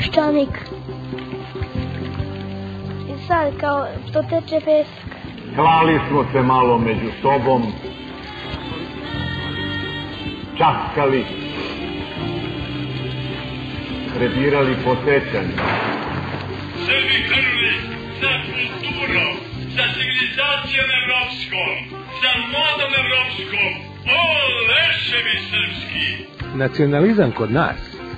peščanik. I sad kao što teče pesak. Klali smo se malo među sobom, časkali, prebirali po sećanju. Srbi krvli za kulturom, za civilizacijom evropskom, za modom evropskom, o leševi srpski! Nacionalizam kod nas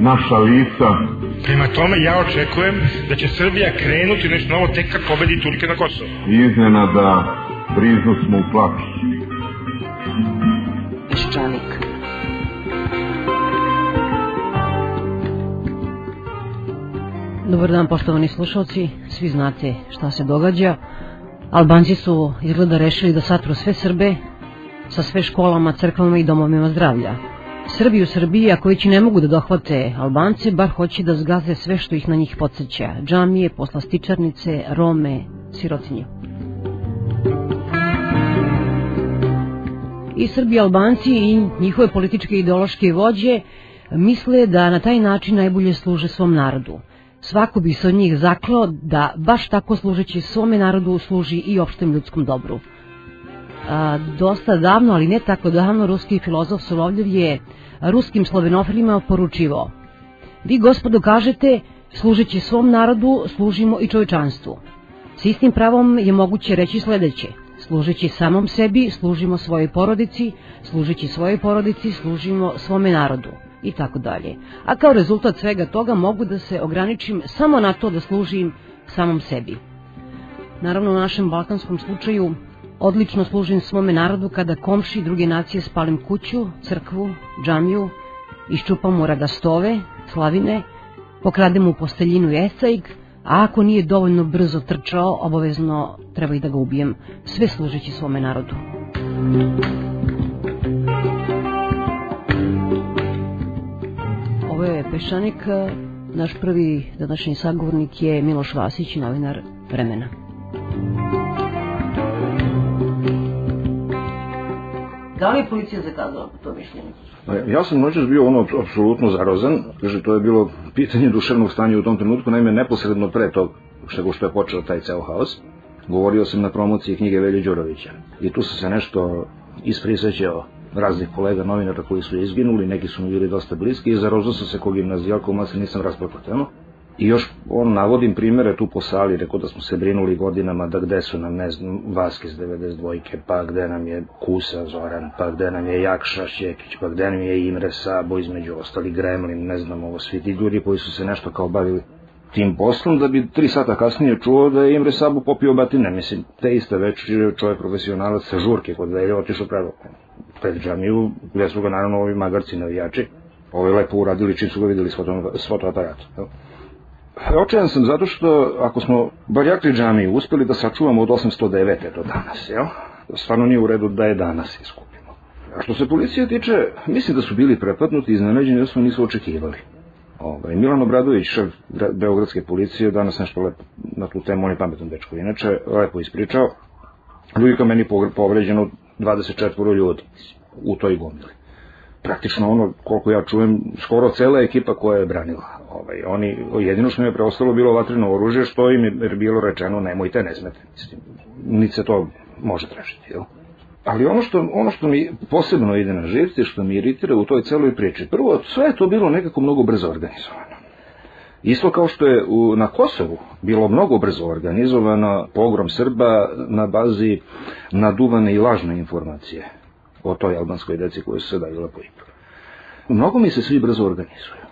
naša lica. Prema tome, ja očekujem da će Srbija krenuti nešto novo tek kad pobedi Turke na Kosovo. Iznenada briznu smo u plaću. Peščanik. Dobar dan poštovani slušalci, svi znate šta se događa. Albanci su izgleda rešili da satru sve Srbe sa sve školama, crkvama i domovima zdravlja. Srbi u Srbiji, ako već i ne mogu da dohvate Albance, bar hoće da zgaze sve što ih na njih podsjeća. Džamije, poslastičarnice, Rome, sirotinje. I Srbi Albanci i njihove političke i ideološke vođe misle da na taj način najbolje služe svom narodu. Svako bi se od njih zaklao da baš tako služeći svome narodu služi i opštem ljudskom dobru. A, dosta davno, ali ne tako davno, ruski filozof Solovljev je ruskim slovenofilima poručivao Vi, gospodo, kažete, služeći svom narodu, služimo i čovečanstvu. S istim pravom je moguće reći sledeće. Služeći samom sebi, služimo svojoj porodici, služeći svojoj porodici, služimo svome narodu i tako dalje. A kao rezultat svega toga mogu da se ograničim samo na to da služim samom sebi. Naravno, u našem balkanskom slučaju odlično služim svome narodu kada komši druge nacije spalim kuću, crkvu, džamiju, iščupam mu radastove, slavine, pokradem mu posteljinu i esajk, a ako nije dovoljno brzo trčao, obavezno treba i da ga ubijem, sve služeći svome narodu. Ovo je Peščanik, naš prvi današnji sagovornik je Miloš Vasić, novinar Vremena. Da li je policija zakazala po to mišljenje? Pa Ja sam noćas bio ono apsolutno zarozan, kaže to je bilo pitanje duševnog stanja u tom trenutku, naime neposredno pre tog što što je počeo taj ceo haos. Govorio sam na promociji knjige Velje Đurovića i tu sam se nešto isprisvećao raznih kolega novinara koji su izginuli, neki su mi bili dosta bliski i zarozao sam se kog gimnazijalkom, se nisam rasplakao. I još on navodim primere tu po sali, rekao da smo se brinuli godinama da gde su nam, ne znam, Vaskis 92-ke, pa gde nam je Kusa Zoran, pa gde nam je Jakša Šjekić, pa gde nam je Imre Sabo, između ostali Gremlin, ne znam, ovo svi ti ljudi koji su se nešto kao bavili tim poslom, da bi tri sata kasnije čuo da je Imre Sabo popio batine, mislim, te iste večeri čovjek profesionalac sa žurke kod Velje otišao pred, pred džamiju, gde su ga naravno ovi magarci navijači, ovo je lepo uradili čim su ga videli s, foto, jel? Očajan sam zato što ako smo barjakli džamiju uspeli da sačuvamo od 809. do danas, jel? Stvarno nije u redu da je danas iskupimo. A što se policije tiče, mislim da su bili prepadnuti i iznenađeni da smo nisu očekivali. Ovaj, Milan Obradović, šef gra- Beogradske policije, danas nešto lepo na tu temu, on je pametan dečko. Inače, lepo ispričao. Ljudi kao meni povređeno 24 ljudi u toj gomili. Praktično ono, koliko ja čujem, skoro cela ekipa koja je branila. Ovaj, oni, jedino što mi je preostalo bilo vatreno oružje, što im je bilo rečeno, nemojte, ne smete. Mislim, niti se to može tražiti, jel? Ali ono što, ono što mi posebno ide na živce, što mi iritira u toj celoj priči, prvo, sve je to bilo nekako mnogo brzo organizovano. Isto kao što je u, na Kosovu bilo mnogo brzo organizovano pogrom Srba na bazi naduvane i lažne informacije o toj albanskoj deci koje su se davile po Ibru. Mnogo mi se svi brzo organizuju.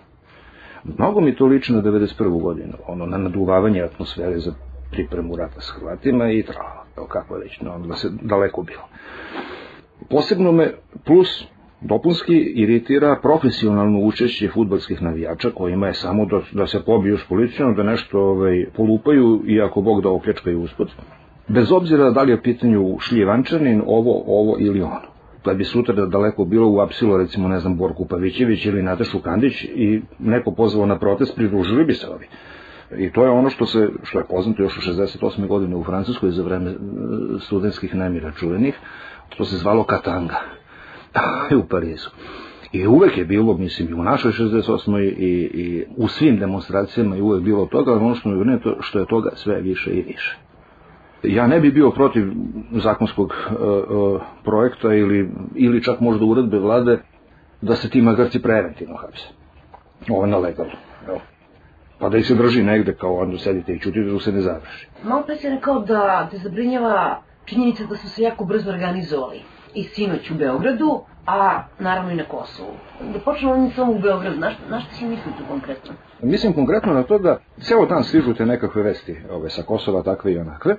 Mnogo mi to liči na 91. godinu, ono, na naduvavanje atmosfere za pripremu rata s Hrvatima i trala, evo kako već, no, da se daleko bilo. Posebno me, plus dopunski iritira profesionalno učešće futbolskih navijača kojima je samo da, da se pobiju s policijom, da nešto ovaj, polupaju i ako Bog da opljačkaju uspod. Bez obzira da li je pitanju šljivančanin, ovo, ovo ili ono da bi sutra da daleko bilo u apsilo recimo ne znam Borku Pavićević ili Natašu Kandić i neko pozvao na protest pridružili bi se ovi i to je ono što se što je poznato još u 68. godine u Francuskoj za vreme e, studentskih nemira čuvenih to se zvalo Katanga u Parizu i uvek je bilo, mislim, i u našoj 68. i, i u svim demonstracijama i uvek bilo toga, ono što je što je toga sve više i više ja ne bi bio protiv zakonskog uh, uh, projekta ili, ili čak možda uredbe vlade da se ti magarci preventivno hapse. Ovo je na legalu. Evo. Pa da ih se drži negde kao onda sedite i čutite dok se ne završi. Malo pre si rekao da te zabrinjava činjenica da su se jako brzo organizovali i sinoć u Beogradu, a naravno i na Kosovu. Da počnemo ovim samo u Beogradu, na, na što si mislite konkretno? Mislim konkretno na to da ceo dan stižu te nekakve vesti ove, sa Kosova, takve i onakve,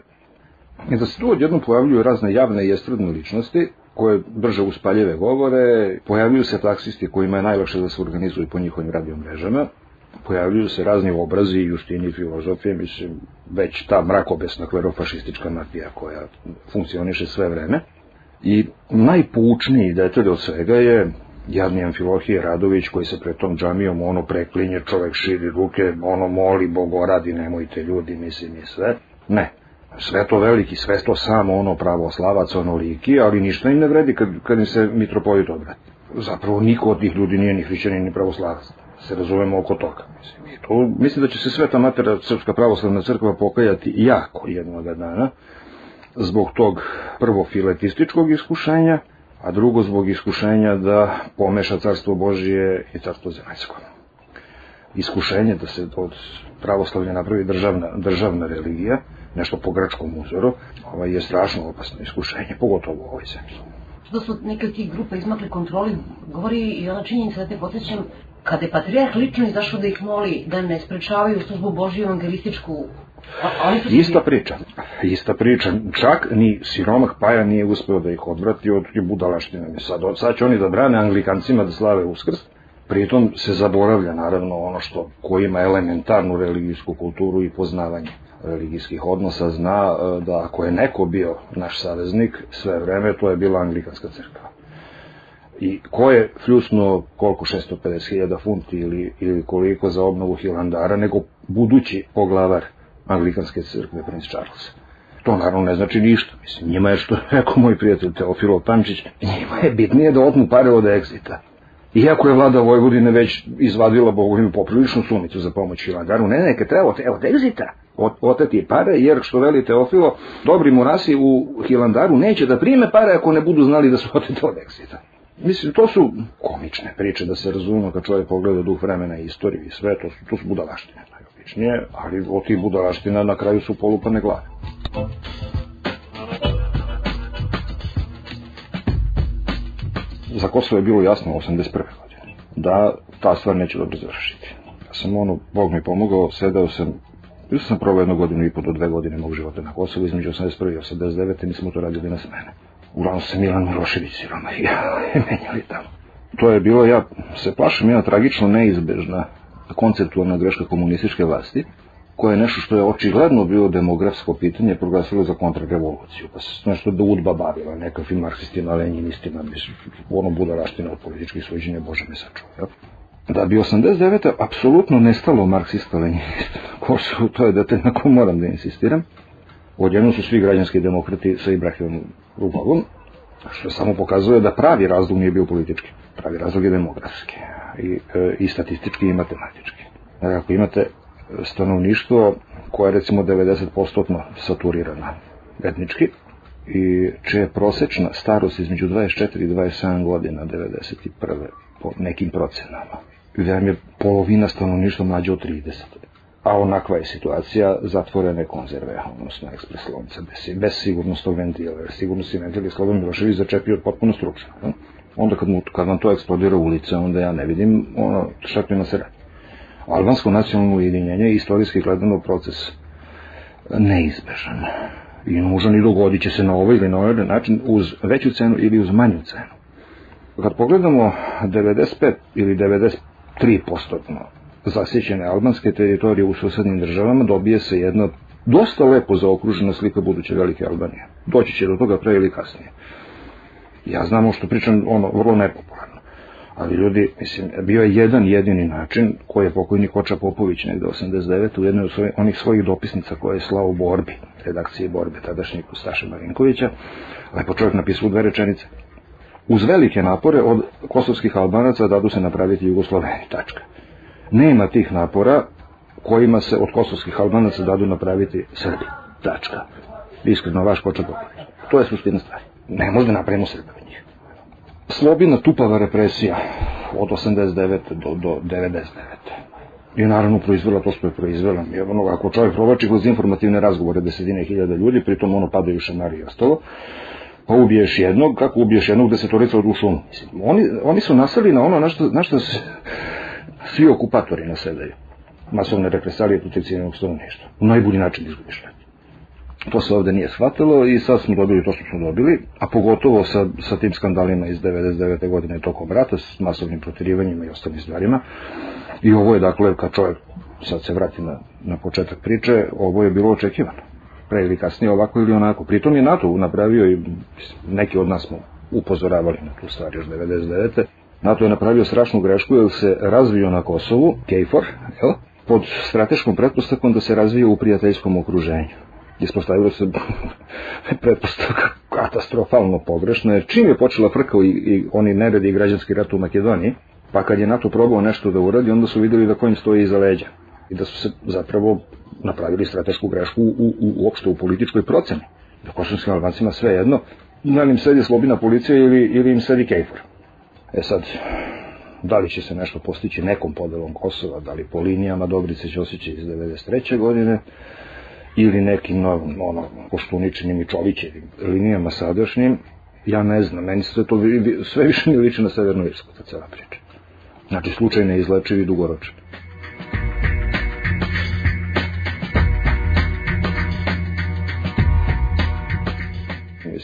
i da se tu odjednom pojavljuju razne javne i estradne ličnosti koje brže uspaljeve govore, pojavljuju se taksisti kojima je najlakše da se organizuju po njihovim radiomrežama, pojavljuju se razni obrazi, justini, filozofije, mislim, već ta mrakobesna klerofašistička mafija koja funkcioniše sve vreme. I najpoučniji detalj od svega je jadni Amfilohije Radović koji se pred tom džamijom ono preklinje, čovek širi ruke, ono moli Bogoradi, nemojte ljudi, mislim i sve. Ne, sve to veliki, sve to samo ono pravoslavac, ono liki, ali ništa im ne vredi kad, kad im se mitropolit obrati. Zapravo niko od tih ljudi nije ni hrišćanin ni pravoslavac. Se razumemo oko toga. Mislim, i to, mislim da će se sveta matera Srpska pravoslavna crkva pokajati jako jednog dana zbog tog prvo filetističkog iskušenja, a drugo zbog iskušenja da pomeša carstvo Božije i carstvo zemaljsko. Iskušenje da se od pravoslavlja napravi državna, državna religija, nešto po grčkom uzoru, ovaj, je strašno opasno iskušenje, pogotovo u ovoj zemlji. Što su neke tih grupa izmakli kontroli, govori i ona činjenica da te podsjećam, kada je patrijarh lično izašao da ih moli da ne sprečavaju službu Božju evangelističku Ista priča, ista priča. Čak ni siromah Paja nije uspeo da ih odvrati od budalaštine. Sad, sad će oni da brane Anglikancima da slave uskrs, pritom se zaboravlja naravno ono što ko ima elementarnu religijsku kulturu i poznavanje religijskih odnosa zna e, da ako je neko bio naš saveznik sve vreme, to je bila Anglikanska crkva. I ko je fljusnuo koliko 650.000 funti ili, ili koliko za obnovu Hilandara, nego budući poglavar Anglikanske crkve, princ Charles. To naravno ne znači ništa. Mislim, njima je što rekao moj prijatelj Teofilo Pančić, njima je bitnije da otmu pare od egzita. Iako je vlada Vojvodine već izvadila Bogolju popriličnu sumicu za pomoć Hilandaru, ne, neka treba od, od egzita oteti pare, jer što veli Teofilo, dobri morasi u Hilandaru neće da prime pare ako ne budu znali da su otete od egzita. Mislim, to su komične priče, da se razumno kad čovjek pogleda duh vremena i istoriju i sve, to su, to su budalaštine najobičnije, ali od tih budalaština na kraju su polupane glave. Za Kosovo je bilo jasno 81. godine da ta stvar neće dobro završiti. Ja sam ono, Bog mi pomogao, sedao sam Još sam probao jednu godinu i po do dve godine mog života na Kosovu, između 81. i 89. mi smo to radili na smene. Uglavnom se Milan Milošević siroma i ja menjali tamo. To je bilo, ja se plašim, jedna tragično neizbežna konceptualna greška komunističke vlasti, koja je nešto što je očigledno bilo demografsko pitanje proglasilo za kontrarevoluciju, pa se nešto da udba bavila, nekakvim marksistima, lenjinistima, ono budalaština od političkih svođenja, Bože me sačuva da bi 89. apsolutno nestalo marksista leninista ko su, to je detalj na kom moram da insistiram odjedno su svi građanski demokrati sa Ibrahimom Rugovom Što samo pokazuje da pravi razlog nije bio politički. Pravi razlog je demografski i, e, i statistički i matematički. Dakle, ako imate stanovništvo koje je recimo 90% saturirana etnički i čija je prosečna starost između 24 i 27 godina 91. po nekim procenama. Gde vam je polovina stanovništva mlađa od 30 a onakva je situacija zatvorene konzerve, odnosno ekspres lonca, bez, bez sigurnostnog ventila, jer sigurnosni ventil je Slobodan Milošević začepio potpuno stručno. Ne? Onda kad, mu, kad vam to eksplodira ulice, onda ja ne vidim ono, šta ima se radi. Albansko nacionalno ujedinjenje je istorijski gledano proces neizbežan i nužan i dogodit će se na ovaj ili na ovaj način uz veću cenu ili uz manju cenu. Kad pogledamo 95 ili 93% zasjećene albanske teritorije u susednim državama dobije se jedna dosta lepo zaokružena slika buduće velike Albanije. Doći će do toga pre ili kasnije. Ja znam što pričam ono vrlo nepopularno. Ali ljudi, mislim, bio je jedan jedini način koji je pokojni Koča Popović negde 89. u jednoj od svoj, onih svojih dopisnica koje je slao u borbi, redakcije borbe tadašnjeg Staša Marinkovića, lepo čovjek napisao dve rečenice. Uz velike napore od kosovskih albanaca dadu se napraviti Jugosloveni, tačka nema tih napora kojima se od kosovskih albanaca dadu napraviti Srbi. Tačka. Iskreno, vaš kočak To je suština stvari. Ne može da napravimo Srbi od njih. Slobina tupava represija od 89. do, do 99. I naravno proizvela to što je proizvela. Ono, ako čovjek provlači kroz informativne razgovore desetine hiljada ljudi, pritom ono padaju šamari i ostalo, pa ubiješ jednog, kako ubiješ jednog desetorica u šumu. Oni, oni su nasali na ono na što, na što se svi okupatori nasedaju. Masovne represalije protiv civilnog stanovništva. U najbolji način izgubiš rat. To se ovde nije shvatilo i sad smo dobili to što smo dobili, a pogotovo sa, sa tim skandalima iz 99. godine tokom rata, s masovnim protirivanjima i ostalim stvarima. I ovo je dakle, kad čovjek sad se vrati na, na početak priče, ovo je bilo očekivano. Pre ili kasnije ovako ili onako. Pritom je NATO napravio i neki od nas smo upozoravali na tu stvar još 99. NATO je napravio strašnu grešku jer se razvio na Kosovu, KFOR, jel? pod strateškom pretpostavkom da se razvije u prijateljskom okruženju. Ispostavilo se pretpostavka katastrofalno pogrešna, jer čim je počela frka i, i oni neredi i građanski rat u Makedoniji, pa kad je NATO probao nešto da uradi, onda su videli da kojim stoji iza leđa. I da su se zapravo napravili stratešku grešku u, u, uopšte u političkoj proceni. Da kosovskim albancima sve jedno, da li im sedi slobina policija ili, ili im sedi KFOR. E sad, da li će se nešto postići nekom podelom Kosova, da li po linijama Dobrice Ćosića iz 93. godine, ili nekim novim, ono, Koštuničinim i Čovićevim linijama sadašnjim, ja ne znam, meni se to sve više mi liči na Severnu Irsku, ta cela priča. Znači, slučaj neizlečiv i dugoročan.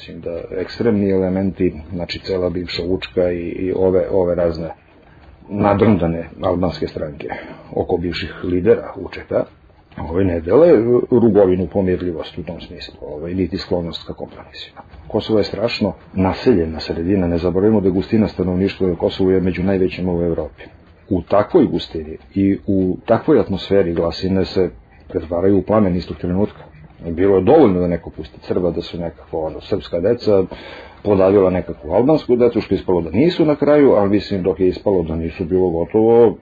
Mislim da ekstremni elementi, znači cela bivša Učka i, i ove, ove razne nadrndane albanske stranke oko bivših lidera UČK, ovaj ne dele rugovinu pomirljivost u tom smislu, ovaj, niti sklonost ka kompromisima. Kosovo je strašno naseljena sredina, ne zaboravimo da gustina stanovništva u Kosovu je među najvećim u Evropi. U takvoj gustini i u takvoj atmosferi glasine se pretvaraju u plamen istog trenutka. Bilo je dovoljno da neko pusti crva, da su nekako ono, srpska deca podavila nekakvu albansku decu, što je ispalo da nisu na kraju, ali mislim dok je ispalo da nisu bilo gotovo,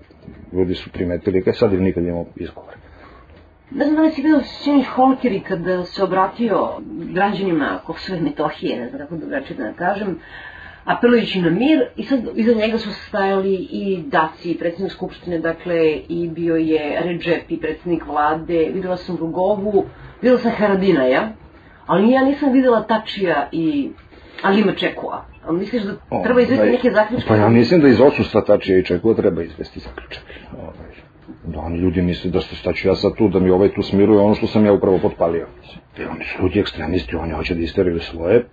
ljudi su primetili, kaj sad ili nikad imamo izgovor. Ne znam da li si vidio Sini Holkeri kada se obratio građanima Kosova i Metohije, ne znam kako drugačije da ne kažem, apelujući na mir i sad iza njega su stajali i Daci, predsednik Skupštine, dakle i bio je Redžep i predsednik vlade, videla sam Rugovu, videla sam Haradinaja, ali ja nisam videla Tačija i Alima Čekua. Ali misliš da treba izvesti da, neke zaključke? Pa ja mislim da iz odsustva Tačija i Čekua treba izvesti zaključak. Ovaj, da oni ljudi misle da što staću ja sad tu, da mi ovaj tu smiruje ono što sam ja upravo potpalio. Jer oni su ljudi ekstremisti, oni hoće da isteraju svoje,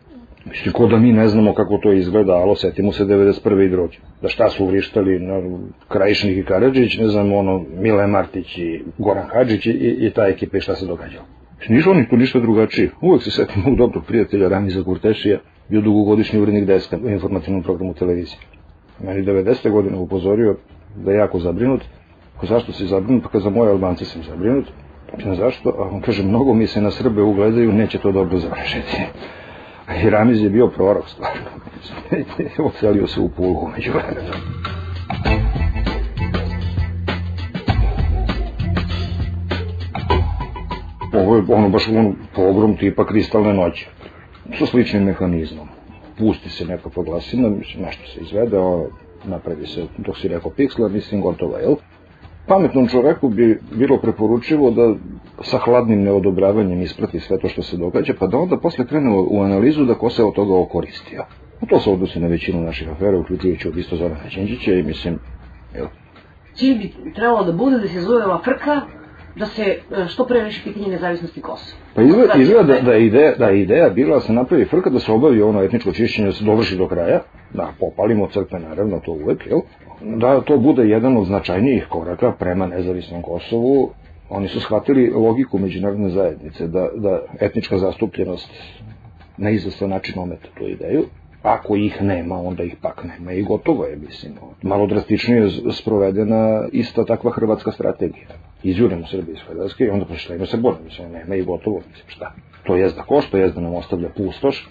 Mislim, ko da mi ne znamo kako to izgleda, alo, setimo se 91. i drugi. Da šta su vrištali na Krajišnik i Karadžić, ne znam, ono, Mile Martić i Goran Hadžić i, i ta ekipa i šta se događalo. Nisu oni tu ništa drugačije. Uvek se setim mog dobrog prijatelja Ramiza Kurtešija, bio dugogodišnji urednik deska u informativnom programu televizije. Meni 90. godine upozorio da je jako zabrinut. Ko zašto si zabrinut? Pa kad za moje Albance sam zabrinut. Pa zašto? A on kaže, mnogo mi se na Srbe ugledaju, neće to dobro završiti. I Ramiz je bio prorok stvarno. Ocelio se u pulgu među vremenom. Ovo je ono baš ono pogrom tipa kristalne noće sa sličnim mehanizmom. Pusti se neka poglasina, mislim, nešto se izvede, napravi se, dok si rekao piksler, mislim, gotovo, jel? Pametnom čoveku bi bilo preporučivo da sa hladnim neodobravanjem isprati sve to što se događa, pa da onda posle krene u analizu da ko se od toga okoristio. A to se odnosi na većinu naših afera, uključujući od isto Zorana Đinđića i mislim, jel, Cilj bi trebalo da bude da se zove ova frka, da se e, što pre reši pitanje nezavisnosti Kosova. Pa izgleda, izgleda da, da, je ideja, da je ideja bila da se napravi frka, da se obavi ono etničko čišćenje, da se dovrši do kraja, da popalimo crkve naravno, to uvek, jel? Da to bude jedan od značajnijih koraka prema nezavisnom Kosovu. Oni su shvatili logiku međunarodne zajednice, da, da etnička zastupljenost na izvestan način ometa tu ideju, ako ih nema, onda ih pak nema i gotovo je, mislim. Malo drastičnije je sprovedena ista takva hrvatska strategija. Izjurimo Srbije iz Hrvatske i onda ima se borimo, mislim, nema i gotovo, mislim, šta. To je da košta, je da nam ostavlja pustoš,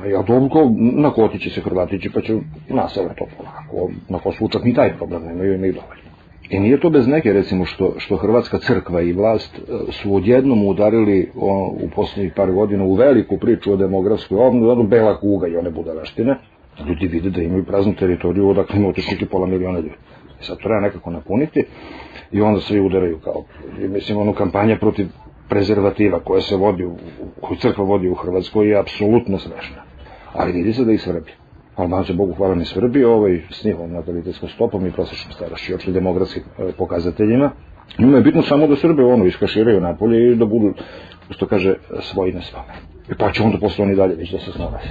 a ja dobro, nakotit će se Hrvatići, pa će na to polako. Na Kosovu čak ni taj problem nemaju, imaju dovoljno. I nije to bez neke, recimo, što, što Hrvatska crkva i vlast e, su odjednom udarili o, u poslednjih par godina u veliku priču o demografskoj obnovi, ono bela kuga i one budalaštine. Ljudi vide da imaju praznu teritoriju odakle ima otišli pola miliona ljudi. I sad to treba nekako napuniti i onda svi udaraju kao, i mislim, ono kampanja protiv prezervativa koja se vodi, u, koju crkva vodi u Hrvatskoj je apsolutno smešna. Ali vidi se da ih Srbi. Albanci, Bogu hvala, ne Srbi, ovaj, s njihovom natalitetskom stopom i prosječnom starošću, uopšte demografskim e, pokazateljima. Njima je bitno samo da Srbe ono iskaširaju napolje i da budu, što kaže, svoji na svome. I pa će onda posle oni dalje već da se snalaze.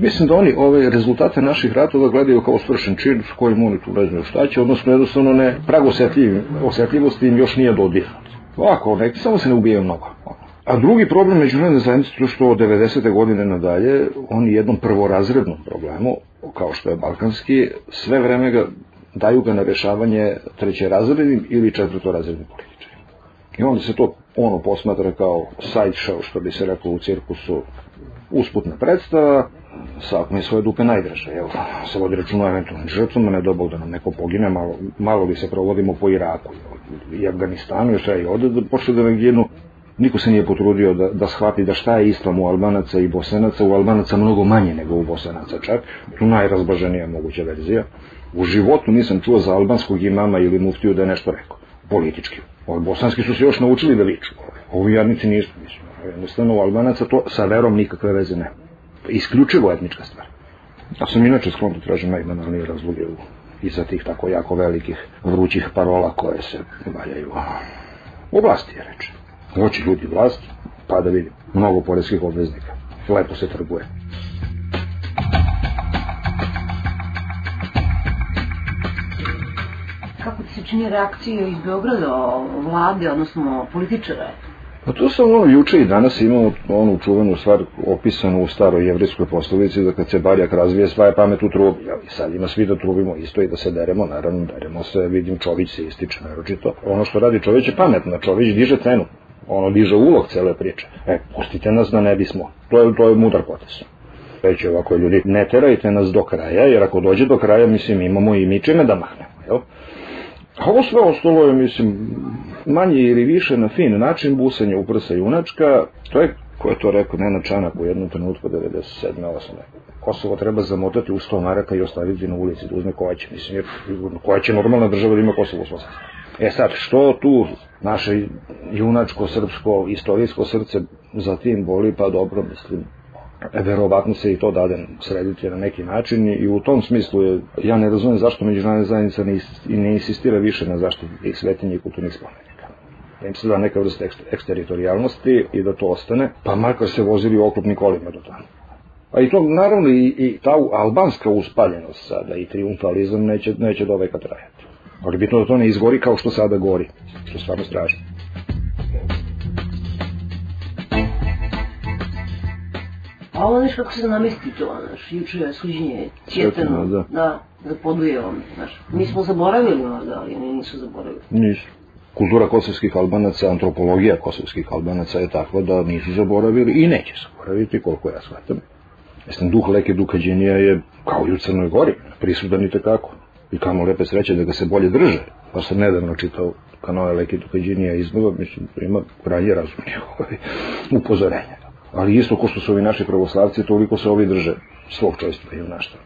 Mislim da oni ove rezultate naših ratova gledaju kao svršen čin s kojim oni tu ne znaju šta će, odnosno jednostavno ne, prag osjetljivosti im još nije dodirnut. Ovako, neki samo se ne ubijaju mnogo. A drugi problem međunarodne zajednice je što od 90. godine nadalje oni jednom prvorazrednom problemu, kao što je balkanski, sve vreme ga daju ga na rešavanje trećerazrednim ili četvrtorazrednim političarima. I onda se to ono posmatra kao side show, što bi se reklo u cirkusu, usputna predstava, svak mi svoje dupe najdraže, jel, se vodi računa eventualnim žrtvama, ne dobog da nam neko pogine, malo, malo li se provodimo po Iraku i Afganistanu, još i ovde da počne da niko se nije potrudio da, da shvati da šta je islam u Albanaca i Bosenaca, u Albanaca mnogo manje nego u Bosenaca čak, tu najrazbaženija moguća verzija. U životu nisam čuo za albanskog imama ili muftiju da je nešto rekao, politički. Ovi bosanski su se još naučili da viču, ovi jadnici nisu, mislim. Jednostavno u Albanaca to sa verom nikakve veze nema isključivo etnička stvar. Ja sam inače sklon da tražim najbanalnije razloge u, iza tih tako jako velikih vrućih parola koje se valjaju u vlasti je reč. Hoće ljudi vlast, pa da vidim, mnogo poreskih obveznika. Lepo se trguje. Kako ti se čini reakcija iz Beograda, vlade, odnosno političara? Pa to sam ono juče i danas imao onu čuvenu stvar opisanu u staroj jevrijskoj poslovici da kad se barjak razvije sva je pamet u trubi. Ja, I sad ima svi da trubimo isto i da se deremo, naravno deremo se, vidim Čović se ističe naročito. Ono što radi Čović je pametno, Čović diže cenu, ono diže ulog cele priče. E, pustite nas da ne bismo. To je, to je mudar potes. Reći ovako ljudi, ne terajte nas do kraja, jer ako dođe do kraja, mislim, imamo i mi čime da mahnemo, jel? A ovo sve ostalo je, mislim, manje ili više na fin način busanje u prsa junačka. To je, ko je to rekao, Nena Čanak u jednom trenutku 97. 8. Kosovo treba zamotati u 100 maraka i ostaviti na ulici da uzme koja će, mislim, jer koja će normalna država da ima Kosovo svoj E sad, što tu naše junačko, srpsko, istorijsko srce za tim boli, pa dobro, mislim, verovatno se i to dade srediti na neki način i u tom smislu je, ja ne razumem zašto međunarodna zajednica ne, insistira više na zaštiti tih svetinja i kulturnih spomenika. Da im se da neka vrsta eksteritorijalnosti i da to ostane, pa makar se vozili oklopni kolima do tamo. A i to, naravno, i, i ta albanska uspaljenost sada i triumfalizam neće, neće do veka trajati. Ali bitno da to ne izgori kao što sada gori, što je stvarno strašno. A ovo nešto kako se namesti to, znaš, juče je suđenje Cjetano, da. da, za Podujevom, znaš. Mi smo zaboravili možda, ali oni nisu zaboravili. Nisu. kultura kosovskih albanaca, antropologija kosovskih albanaca je takva da nisu zaboravili i neće zaboraviti, koliko ja shvatam. Mislim, duh Leke Dukađinija je, kao i u Crnoj Gori, prisudan i tekako. I kamo lepe sreće da ga se bolje drže. Pa sam nedavno čitao kanoje Leke Dukađinija iznova, mislim, ima krajnje razumnije ovaj, upozorenja. Ali isto ko što su ovi naši pravoslavci, toliko se ovi drže svog čojstva i unaštva.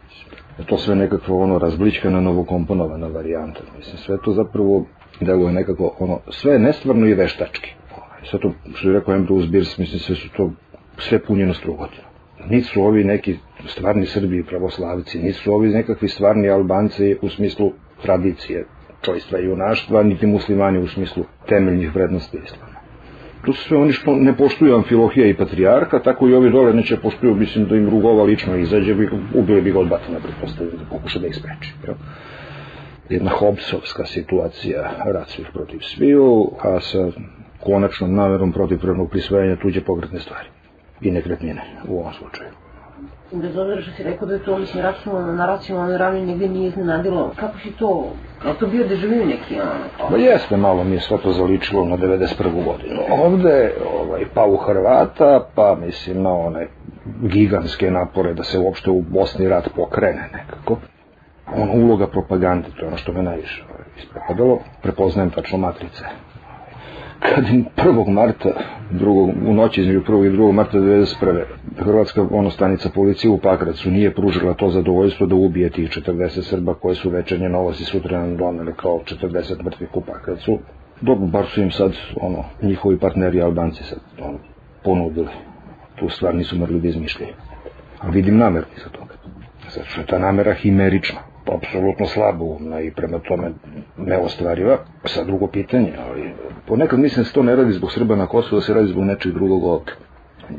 To sve nekako ono razbličkana novokomponovana varijanta. Mislim, sve to zapravo deluje nekako ono, sve je nestvarno i veštački. Sve to, što je rekao Ambrose Bierce, mislim, sve su to sve punjeno strugotina. Nisu ovi neki stvarni Srbi pravoslavci, nisu ovi nekakvi stvarni Albanci u smislu tradicije, čojstva i junaštva, niti muslimani u smislu temeljnih vrednosti islama. To su sve oni što ne poštuju Amfilohija i Patrijarha, tako i ovi dole neće poštuju, mislim da im rugova lično izađe, bi, ubili bi ga od batina, pretpostavljaju, da pokuša da ih spreči. Jel? Jedna hobsovska situacija, rat svih protiv sviju, a sa konačnom namerom protiv prvnog prisvajanja tuđe pogretne stvari i nekretnine u ovom slučaju. Bez obzira što si rekao da je to, mislim, racionalno, na racionalnoj ravni negde nije iznenadilo. Kako si to, je to bio dežaviju neki, ono? Pa jeste, malo mi je sve to zaličilo na 91. godinu. Ovde, ovaj, pa u Hrvata, pa mislim na one gigantske napore da se uopšte u Bosni rat pokrene nekako. Ono, uloga propagande, to je ono što me najviše ovaj, isprepadalo. Prepoznajem tačno matrice kad 1. marta drugog, u noći između 1. i 2. marta 1991. Hrvatska ono stanica policije u Pakracu nije pružila to zadovoljstvo da ubije tih 40 Srba koje su večernje novosti sutra nam donele kao 40 mrtvih u Pakracu. Dobro, bar su im sad ono, njihovi partneri Albanci sad ono, ponudili. Tu stvar nisu morali da izmišljaju. Ali vidim nameru iza toga. Zato što je ta namera himerična apsolutno slaboumna i prema tome neostvariva. Sa drugo pitanje, ali ponekad mislim da se to ne radi zbog Srba na Kosovo, da se radi zbog nečeg drugog ovde.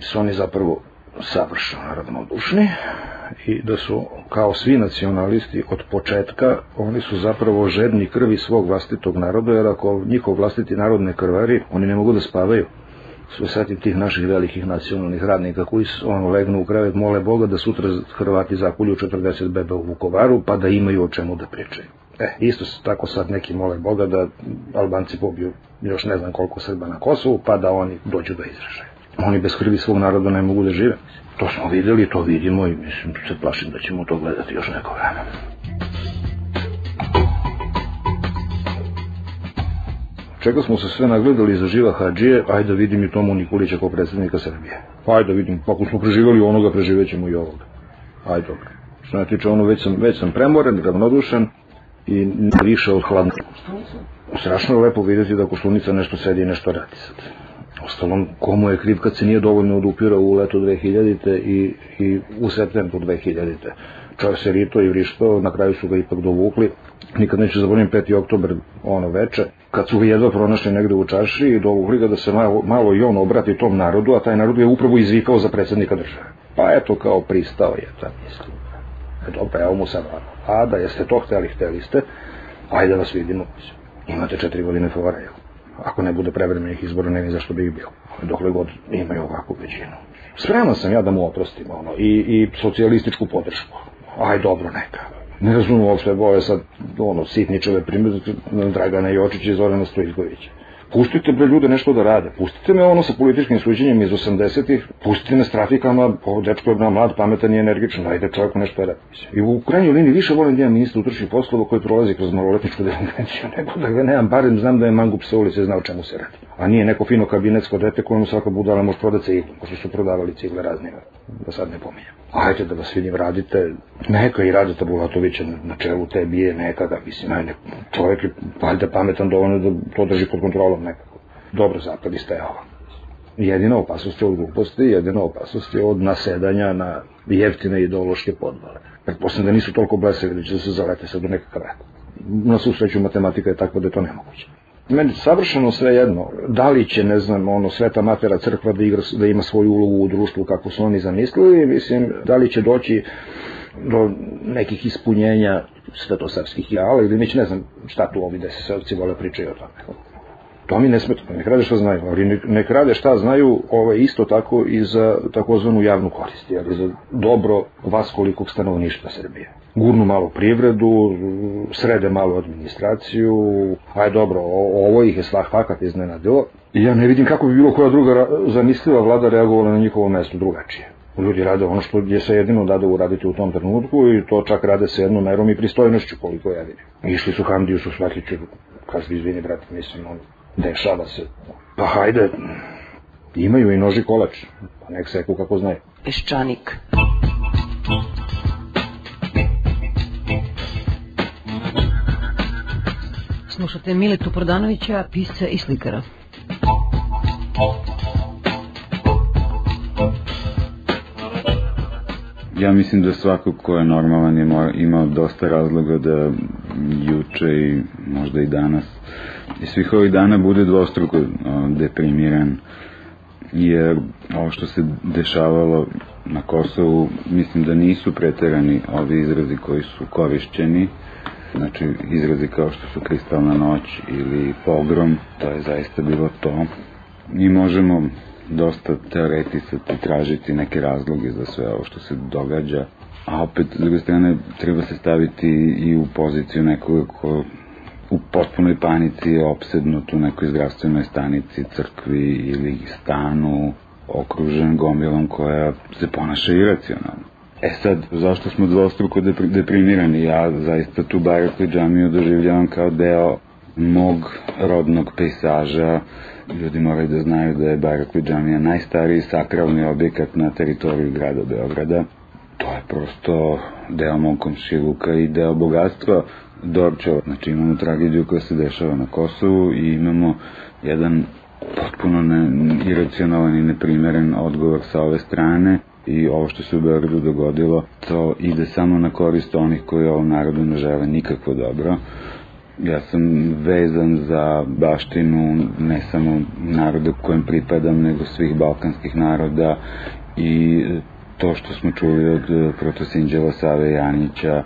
Su oni zapravo savršeno ravnodušni i da su kao svi nacionalisti od početka oni su zapravo žedni krvi svog vlastitog naroda jer ako njihov vlastiti narod ne krvari oni ne mogu da spavaju sve sati tih naših velikih nacionalnih radnika koji ono, legnu u krevet, mole Boga da sutra Hrvati zakulju 40 bebe u Vukovaru, pa da imaju o čemu da pričaju. E, isto tako sad neki mole Boga da Albanci pobiju još ne znam koliko Srba na Kosovu, pa da oni dođu do izražaja. Oni bez krvi svog naroda ne mogu da žive. To smo videli, to vidimo i mislim se plašim da ćemo to gledati još neko vreme. Čega smo se sve nagledali za živa hađije, ajde da vidim i Tomu Nikolića kao predsednika Srbije. Ajde da vidim, pa ako smo preživali onoga, preživećemo i ovoga. Ajde dobro. Što ne tiče ono, već sam, već sam premoren, ravnodušan i više od hladna. Strašno je lepo vidjeti da Koštunica nešto sedi i nešto radi sad. Ostalom, komu je kriv kad se nije dovoljno odupirao u letu 2000. i, i u septembru 2000. Čovjek se rito i vrištao, na kraju su ga ipak dovukli. Nikad neću zaboravim 5. oktober, ono veče, kad su ga jedva pronašli negde u čaši i dovukli ga da se malo, malo i on obrati tom narodu, a taj narod je upravo izvikao za predsednika države. Pa eto kao pristao je, ta mislim. E dobro, evo mu sad, a da jeste to hteli, hteli ste, ajde da vas vidimo. Imate četiri godine favora, jel? Ako ne bude prevremenih izbora, ne vidim zašto bi ih bio. Dokle god imaju ovakvu većinu. Spreman sam ja da mu oprostim, ono, i, i socijalističku podršku. Aj, dobro, neka ne razumem uopšte boje sad ono sitničeve primjere Dragana Jočića i Zorana Stojkovića. Pustite bre ljude nešto da rade. Pustite me ono sa političkim suđenjem iz 80-ih. Pustite me s trafikama. Ovo dečko je mlad, pametan i energičan. Ajde čovjeku nešto da radi. I u krajnjoj liniji više volim da imam ministra utrčnih poslova koji prolazi kroz maloletničku delinkvenciju, nego da ga nemam, barem znam da je mangup sa ulice zna o čemu se radi. A nije neko fino kabinetsko dete kojemu svaka budala može prodati ciglu, pošto su prodavali cigle razne, da sad ne pominjem. Ajde da vas vidim radite, neka i Radeta Bulatovića na čelu te bije, neka da, mislim, ajde, čovjek je valjda pametan dovoljno da to drži pod kontrolom nekako. Dobro zapadi ste ovo. Jedina opasnost je od gluposti, jedina opasnost je od nasedanja na jeftine ideološke podvale. Pretpostavljam da nisu toliko blesevi da će se zalete sad nekakav rat. Na susreću matematika je takva da je to nemoguće meni savršeno sve jedno, da li će, ne znam, ono, sveta matera crkva da, igra, da ima svoju ulogu u društvu kako su oni zamislili, mislim, da li će doći do nekih ispunjenja svetosavskih ideala ili neće, ne znam šta tu ovi desesavci vole pričaju o tome. To mi ne smeta, nek rade šta znaju, ali nek rade šta znaju ovaj, isto tako i za takozvanu javnu korist, ali za dobro vas kolikog stanovništva Srbije. Gurnu malo privredu, srede malo administraciju, aj dobro, ovo ih je fakat iznenadilo. I ja ne vidim kako bi bilo koja druga zamisliva vlada reagovala na njihovo mesto drugačije. Ljudi rade ono što je se jedino dade uraditi u tom trenutku i to čak rade se jednom merom i pristojnošću koliko ja vidim. Išli su Hamdiju su Svetliću, kaži izvini brate, mislim, on dešava se. Pa hajde, imaju i noži kolač, pa nek seku kako znaju. Peščanik. Slušate Miletu Prodanovića, pisca i slikara. Ja mislim da svako ko je normalan je imao dosta razloga da juče i možda i danas i svih ovih dana bude dvostruko deprimiran jer ovo što se dešavalo na Kosovu mislim da nisu preterani ovi izrazi koji su korišćeni znači izrazi kao što su kristalna noć ili pogrom to je zaista bilo to mi možemo dosta teoretisati, tražiti neke razloge za sve ovo što se događa, a opet, s druge strane, treba se staviti i u poziciju nekoga ko u potpunoj panici je opsednut u nekoj zdravstvenoj stanici, crkvi ili stanu, okružen gomilom koja se ponaša iracionalno. E sad, zašto smo dvostruko deprimirani? Ja zaista tu Barakli džamiju doživljavam kao deo mog rodnog pejsaža, ljudi moraju da znaju da je Barakli džamija najstariji sakralni objekat na teritoriji grada Beograda. To je prosto deo mog komšiluka i deo bogatstva Dorčeva. Znači imamo tragediju koja se dešava na Kosovu i imamo jedan potpuno ne, iracionalan i neprimeren odgovor sa ove strane i ovo što se u Beogradu dogodilo, to ide samo na korist onih koji ovom narodu ne žele nikakvo dobro. Ja sam vezan za baštinu ne samo naroda kojem pripadam, nego svih balkanskih naroda i to što smo čuli od protosinđela Save Janića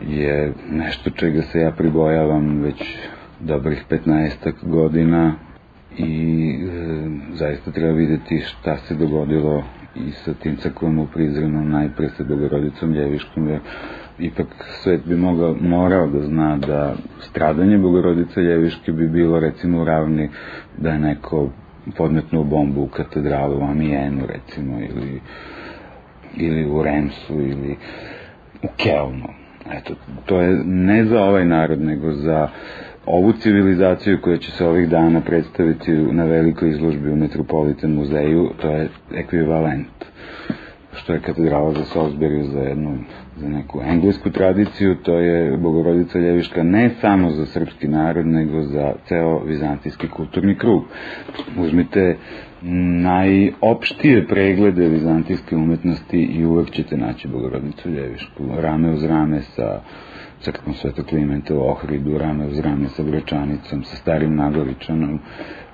je nešto čega se ja pribojavam već dobrih 15 godina i e, zaista treba videti šta se dogodilo i sa tim crkvom u Prizrenu, najpre sa Bogorodicom Ljeviškom, jer ipak svet bi mogao, morao da zna da stradanje Bogorodice Ljeviške bi bilo recimo ravni da je neko podmetnuo bombu u katedralu u Amijenu recimo ili, ili u Remsu ili u Kelnu. Eto, to je ne za ovaj narod, nego za ovu civilizaciju koja će se ovih dana predstaviti na velikoj izložbi u Metropolitan muzeju, to je ekvivalent što je katedrala za Salisbury za jednu za neku englesku tradiciju, to je Bogorodica Ljeviška ne samo za srpski narod, nego za ceo vizantijski kulturni krug. Uzmite najopštije preglede vizantijske umetnosti i uvek ćete naći Bogorodicu Ljevišku, rame uz rame sa crkvom Svetog Klimenta u Ohridu, rame uz rame sa Gračanicom, sa starim Nagoričanom,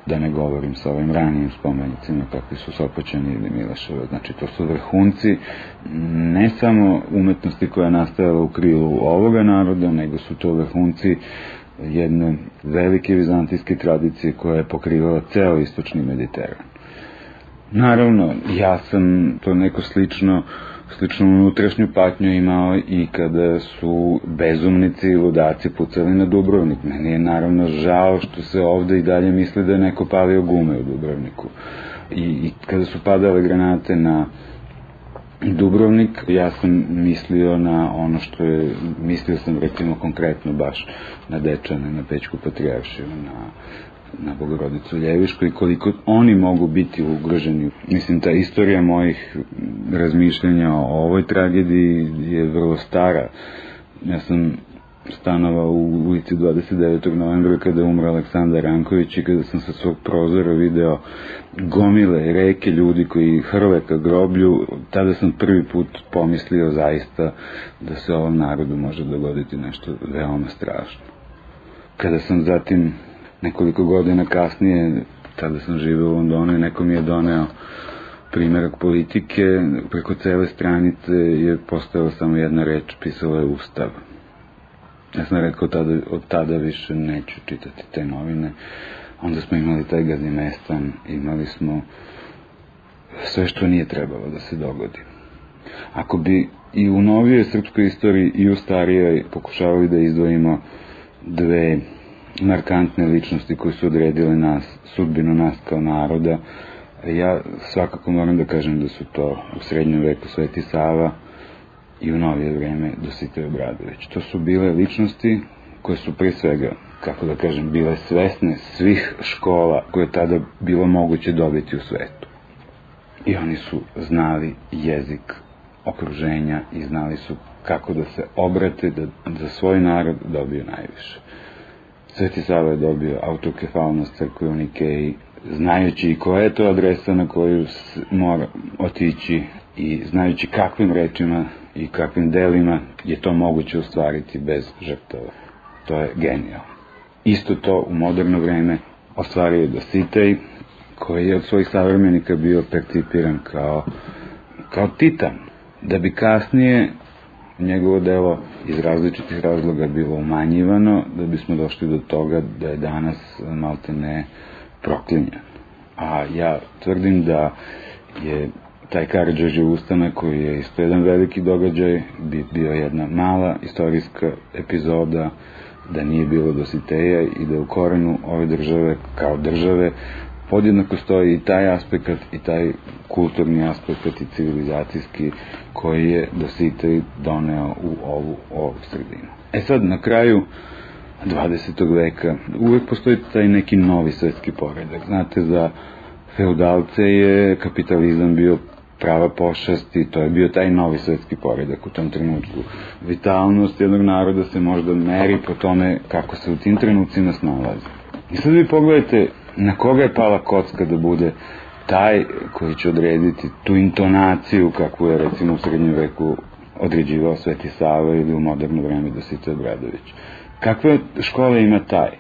da ne govorim sa ovim ranijim spomenicima kakvi su Sopoćani ili Milaševa. Znači, to su vrhunci ne samo umetnosti koja je nastajala u krilu ovoga naroda, nego su to vrhunci jedne velike vizantijske tradicije koja je pokrivala ceo istočni Mediteran. Naravno, ja sam to neko slično sličnu unutrašnju patnju imao i kada su bezumnici i ludaci pucali na Dubrovnik. Meni je naravno žao što se ovde i dalje misli da je neko palio gume u Dubrovniku. I, i kada su padale granate na Dubrovnik, ja sam mislio na ono što je, mislio sam recimo konkretno baš na Dečane, na Pećku Patrijaršiju, na na Bogorodicu Ljevišku i koliko oni mogu biti ugroženi. Mislim, ta istorija mojih razmišljanja o ovoj tragediji je vrlo stara. Ja sam stanovao u ulici 29. novembra kada je umro Aleksandar Ranković i kada sam sa svog prozora video gomile reke ljudi koji hrle ka groblju, tada sam prvi put pomislio zaista da se ovom narodu može dogoditi nešto veoma strašno. Kada sam zatim nekoliko godina kasnije, tada sam živeo u Londonu i neko mi je doneo primjerak politike, preko cele stranice je postojala samo jedna reč, pisala je Ustav. Ja sam rekao tada, od tada više neću čitati te novine. Onda smo imali taj gazimestan, imali smo sve što nije trebalo da se dogodi. Ako bi i u novijoj srpskoj istoriji i u starijoj pokušavali da izdvojimo dve markantne ličnosti koje su odredile nas, sudbinu nas kao naroda, ja svakako moram da kažem da su to u srednjem veku Sveti Sava i u novije vreme Dositej Obradović. To su bile ličnosti koje su pre svega, kako da kažem, bile svesne svih škola koje je tada bilo moguće dobiti u svetu. I oni su znali jezik okruženja i znali su kako da se obrate da za svoj narod dobiju najviše. Sveti Sava je dobio autokefalnost crkve u Nikeji, znajući koja je to adresa na koju mora otići i znajući kakvim rečima i kakvim delima je to moguće ostvariti bez žrtava. To je genijal. Isto to u moderno vreme ostvario je Dositej, koji je od svojih savremenika bio percipiran kao, kao titan, da bi kasnije njegovo delo iz različitih razloga bilo umanjivano, da bismo došli do toga da je danas malte ne proklinjan. A ja tvrdim da je taj Karadžoži ustanak koji je isto jedan veliki događaj, bi bio jedna mala istorijska epizoda, da nije bilo dositeja i da u korenu ove države kao države podjednako stoji i taj aspekt i taj kulturni aspekt i civilizacijski koji je Dositej doneo u ovu, ovu sredinu. E sad, na kraju 20. veka uvek postoji taj neki novi svetski poredak. Znate, za feudalce je kapitalizam bio prava pošast i to je bio taj novi svetski poredak u tom trenutku. Vitalnost jednog naroda se možda meri po tome kako se u tim trenucima snalazi. I sad vi pogledajte na koga je pala kocka da bude taj koji će odrediti tu intonaciju kakvu je recimo u srednjem veku određivao Sveti Sava ili u moderno vreme Dosita Obradović. Kakve škole ima taj?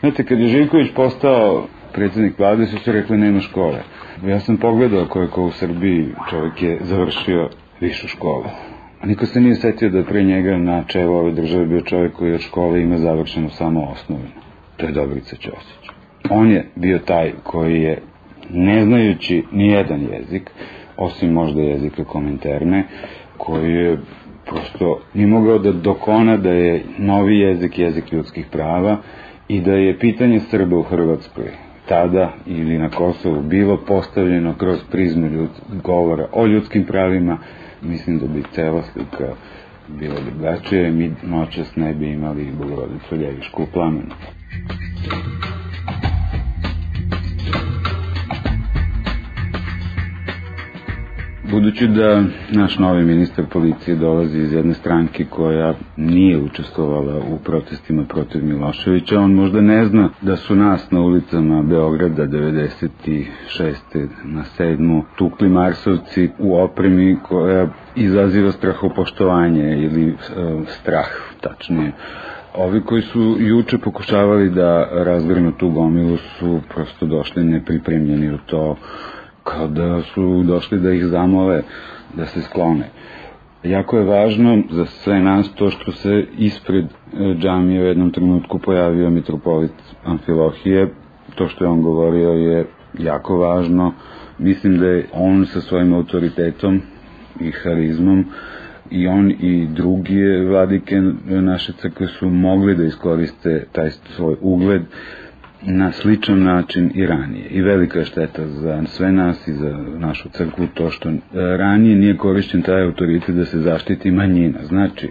Znate, kad je Živković postao predsednik vlade, su se rekli nema škole. Ja sam pogledao koje ko u Srbiji čovjek je završio višu školu. A niko se nije setio da pre njega na čelu ove države bio čovjek koji od škole ima završeno samo osnovinu. To je Dobrica Ćosić. On je bio taj koji je, ne znajući ni jedan jezik, osim možda jezika komenterne, koji je prosto ni mogao da dokona da je novi jezik jezik ljudskih prava i da je pitanje Srba u Hrvatskoj tada ili na Kosovu bilo postavljeno kroz prizmu ljud, govora o ljudskim pravima, mislim da bi cela slika bila drugačija mi noćas ne bi imali Bogorodicu Ljevišku u plamenu. Budući da naš novi ministar policije dolazi iz jedne stranke koja nije učestvovala u protestima protiv Miloševića, on možda ne zna da su nas na ulicama Beograda 96. na 7. tukli Marsovci u opremi koja izaziva strahopoštovanje ili e, strah, tačnije. Ovi koji su juče pokušavali da razgrnu tu gomilu su prosto došli nepripremljeni u to kao da su došli da ih zamole da se sklone. Jako je važno za sve nas to što se ispred e, džamije u jednom trenutku pojavio mitropolit Amfilohije. To što je on govorio je jako važno. Mislim da je on sa svojim autoritetom i harizmom i on i drugi vladike naše crkve su mogli da iskoriste taj svoj ugled na sličan način i ranije. I velika je šteta za sve nas i za našu crkvu to što e, ranije nije korišćen taj autoritet da se zaštiti manjina. Znači,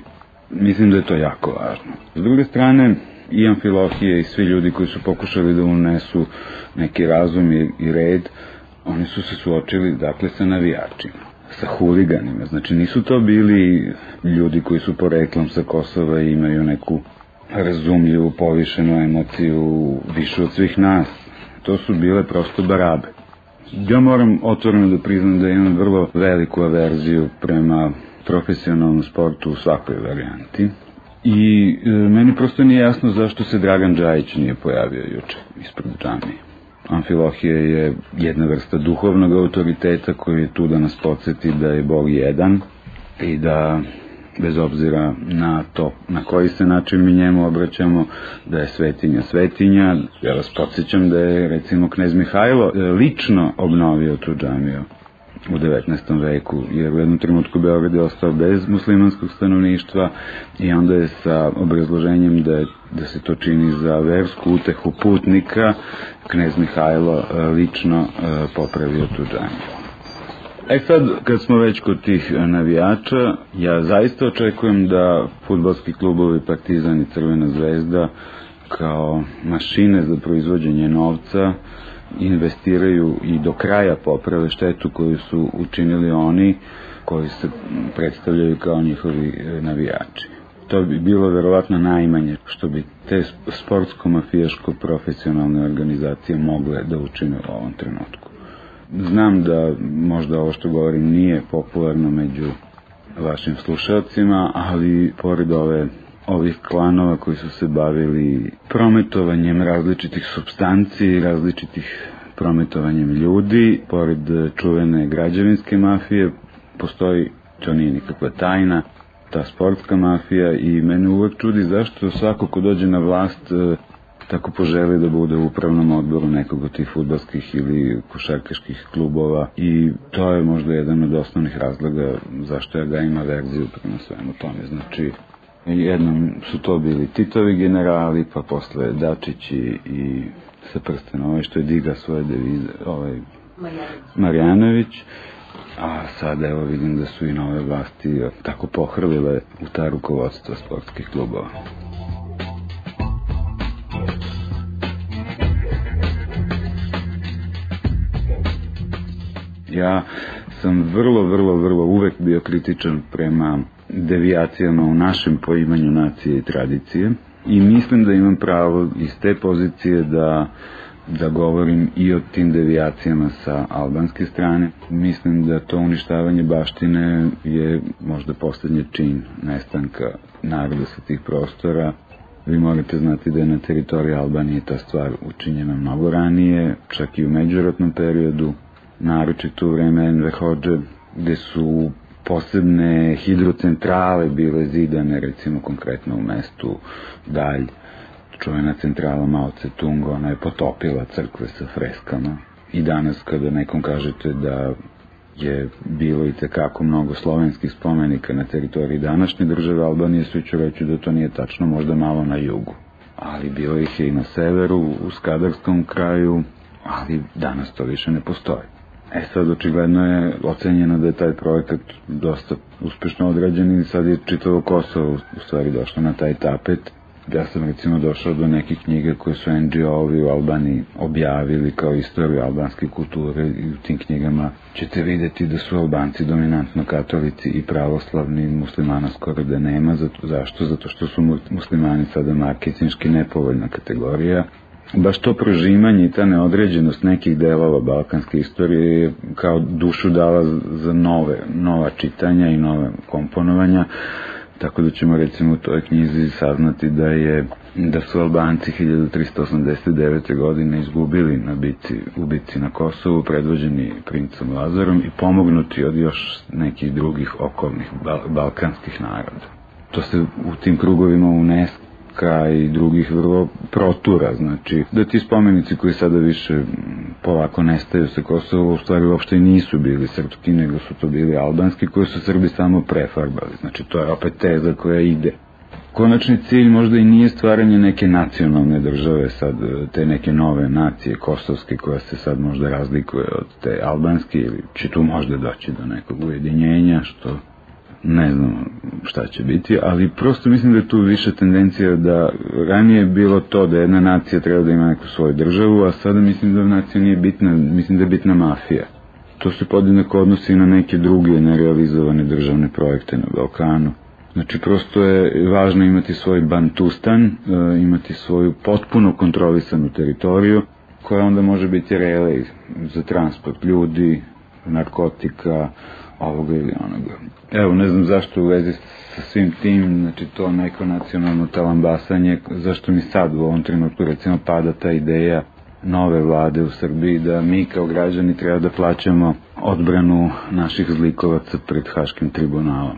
mislim da je to jako važno. S druge strane, i Amfilohije i svi ljudi koji su pokušali da unesu neki razum i, i red, oni su se suočili dakle sa navijačima sa huliganima. Znači nisu to bili ljudi koji su poreklom sa Kosova i imaju neku razumljivu, povišenu emociju, više od svih nas. To su bile prosto barabe. Ja moram otvoreno da priznam da imam vrlo veliku averziju prema profesionalnom sportu u svakoj varijanti. I e, meni prosto nije jasno zašto se Dragan Đajić nije pojavio juče ispred džamije. Amfilohija je jedna vrsta duhovnog autoriteta koji je tu da nas podsjeti da je Bog jedan i da bez obzira na to na koji se način mi njemu obraćamo, da je svetinja svetinja. Ja vas podsjećam da je recimo knez Mihajlo e, lično obnovio tu džamiju u 19. veku, jer u jednom trenutku Beograd je ostao bez muslimanskog stanovništva i onda je sa obrazloženjem da, je, da se to čini za versku utehu putnika, knez Mihajlo e, lično e, popravio tu džanju. E sad, kad smo već kod tih navijača, ja zaista očekujem da futbolski klubovi Partizan i Crvena zvezda kao mašine za proizvođenje novca investiraju i do kraja poprave štetu koju su učinili oni koji se predstavljaju kao njihovi e, navijači. To bi bilo verovatno najmanje što bi te sportsko-mafijaško-profesionalne organizacije mogle da učine u ovom trenutku. Znam da možda ovo što govorim nije popularno među vašim slušalcima, ali pored ove ovih klanova koji su se bavili prometovanjem različitih substanci, različitih prometovanjem ljudi, pored čuvene građevinske mafije, postoji, to nije nikakva tajna, ta sportska mafija i mene uvek čudi zašto svako ko dođe na vlast e, tako poželi da bude u upravnom odboru nekog od tih futbalskih ili košarkaških klubova i to je možda jedan od osnovnih razloga zašto ja ga ima verziju prema svemu tome. Znači, jednom su to bili Titovi generali, pa posle Dačić i, sa prstena, ovaj što je diga svoje devize, ovaj Marjanović, a sada evo vidim da su i nove vlasti tako pohrlile u ta rukovodstva sportskih klubova. Ja sam vrlo, vrlo, vrlo uvek bio kritičan prema devijacijama u našem poimanju nacije i tradicije i mislim da imam pravo iz te pozicije da da govorim i o tim devijacijama sa albanske strane. Mislim da to uništavanje baštine je možda poslednji čin nestanka naroda sa tih prostora. Vi morate znati da je na teritoriji Albanije ta stvar učinjena mnogo ranije, čak i u međuratnom periodu, naročito u vreme Enver Hođe, gde su posebne hidrocentrale bile zidane, recimo konkretno u mestu Dalj, čuvena centrala Mao Tse Tung, ona je potopila crkve sa freskama. I danas kada nekom kažete da je bilo i tekako mnogo slovenskih spomenika na teritoriji današnje države Albanije, svi ću reći da to nije tačno, možda malo na jugu. Ali bilo ih je i na severu, u Skadarskom kraju, ali danas to više ne postoji. E sad, očigledno je ocenjeno da je taj projekat dosta uspešno odrađen i sad je čitavo Kosovo u stvari došlo na taj tapet. Ja sam recimo došao do nekih knjiga koje su NGO-ovi u Albaniji objavili kao istoriju albanske kulture i u tim knjigama ćete videti da su Albanci dominantno katolici i pravoslavni muslimana skoro da nema. Zato, zašto? Zato što su muslimani sada marketinški nepovoljna kategorija baš to prožimanje i ta neodređenost nekih delova balkanske istorije je kao dušu dala za nove, nova čitanja i nove komponovanja, tako da ćemo recimo u toj knjizi saznati da je da su Albanci 1389. godine izgubili na bici, u bici na Kosovu, predvođeni princom Lazarom i pomognuti od još nekih drugih okolnih bal balkanskih naroda. To se u tim krugovima UNESCO Ka i drugih vrlo protura, znači da ti spomenici koji sada više polako nestaju sa Kosova u stvari uopšte nisu bili srpski, nego su to bili albanski koji su Srbi samo prefarbali, znači to je opet teza koja ide. Konačni cilj možda i nije stvaranje neke nacionalne države, sad te neke nove nacije kosovske koja se sad možda razlikuje od te albanske ili će tu možda doći do nekog ujedinjenja što ne znam šta će biti, ali prosto mislim da je tu više tendencija da ranije je bilo to da jedna nacija treba da ima neku svoju državu, a sada mislim da nacija nije bitna, mislim da je bitna mafija. To se podjednako odnosi na neke druge nerealizovane državne projekte na Balkanu. Znači, prosto je važno imati svoj bantustan, e, imati svoju potpuno kontrolisanu teritoriju, koja onda može biti relej za transport ljudi, narkotika, ovoga ili onoga. Evo, ne znam zašto u vezi sa svim tim, znači to neko nacionalno talambasanje, zašto mi sad u ovom trenutku recimo pada ta ideja nove vlade u Srbiji da mi kao građani treba da plaćamo odbranu naših zlikovaca pred Haškim tribunalom.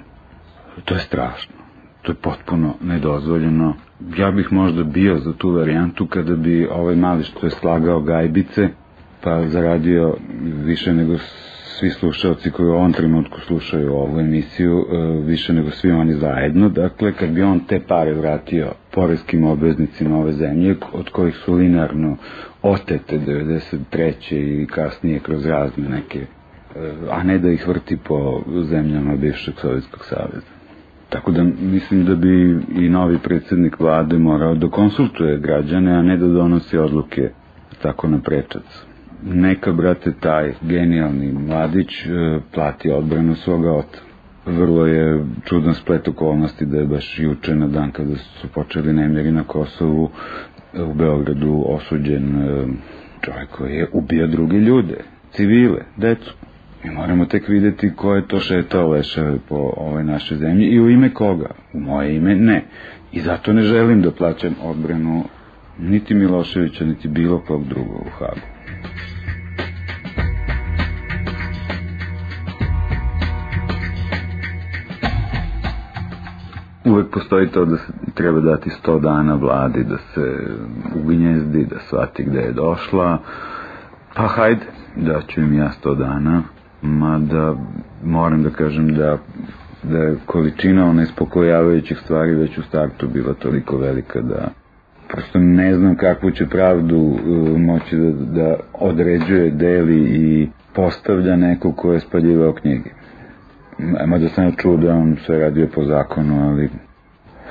To je strašno. To je potpuno nedozvoljeno. Ja bih možda bio za tu varijantu kada bi ovaj mali što je slagao gajbice, pa zaradio više nego svi slušalci koji u ovom trenutku slušaju ovu emisiju, e, više nego svi oni zajedno. Dakle, kad bi on te pare vratio porezkim obveznicima ove zemlje, od kojih su linearno otete 93. i kasnije kroz razne neke, e, a ne da ih vrti po zemljama bivšeg Sovjetskog saveza. Tako da mislim da bi i novi predsednik vlade morao da konsultuje građane, a ne da donosi odluke tako na prečac. Neka, brate, taj genijalni mladić e, plati odbranu svoga oca. Vrlo je čudan splet okolnosti da je baš juče na dan kada su počeli nemjeri na Kosovu u Beogradu osuđen e, čovjek koji je ubio druge ljude, civile, decu. Mi moramo tek videti ko je to šetao lešave po ovoj našoj zemlji i u ime koga. U moje ime ne. I zato ne želim da plaćam odbranu niti Miloševića, niti bilo kog drugog u Hagu. Uvek postoji to da se treba dati 100 dana vladi da se ugnjezdi, da shvati gde je došla. Pa hajde, daću im ja 100 dana, mada moram da kažem da da je količina ona ispokojavajućih stvari već u startu bila toliko velika da prosto ne znam kakvu će pravdu uh, moći da, da određuje, deli i postavlja neko ko je spaljivao knjige. Mada sam čuo da on sve radio po zakonu, ali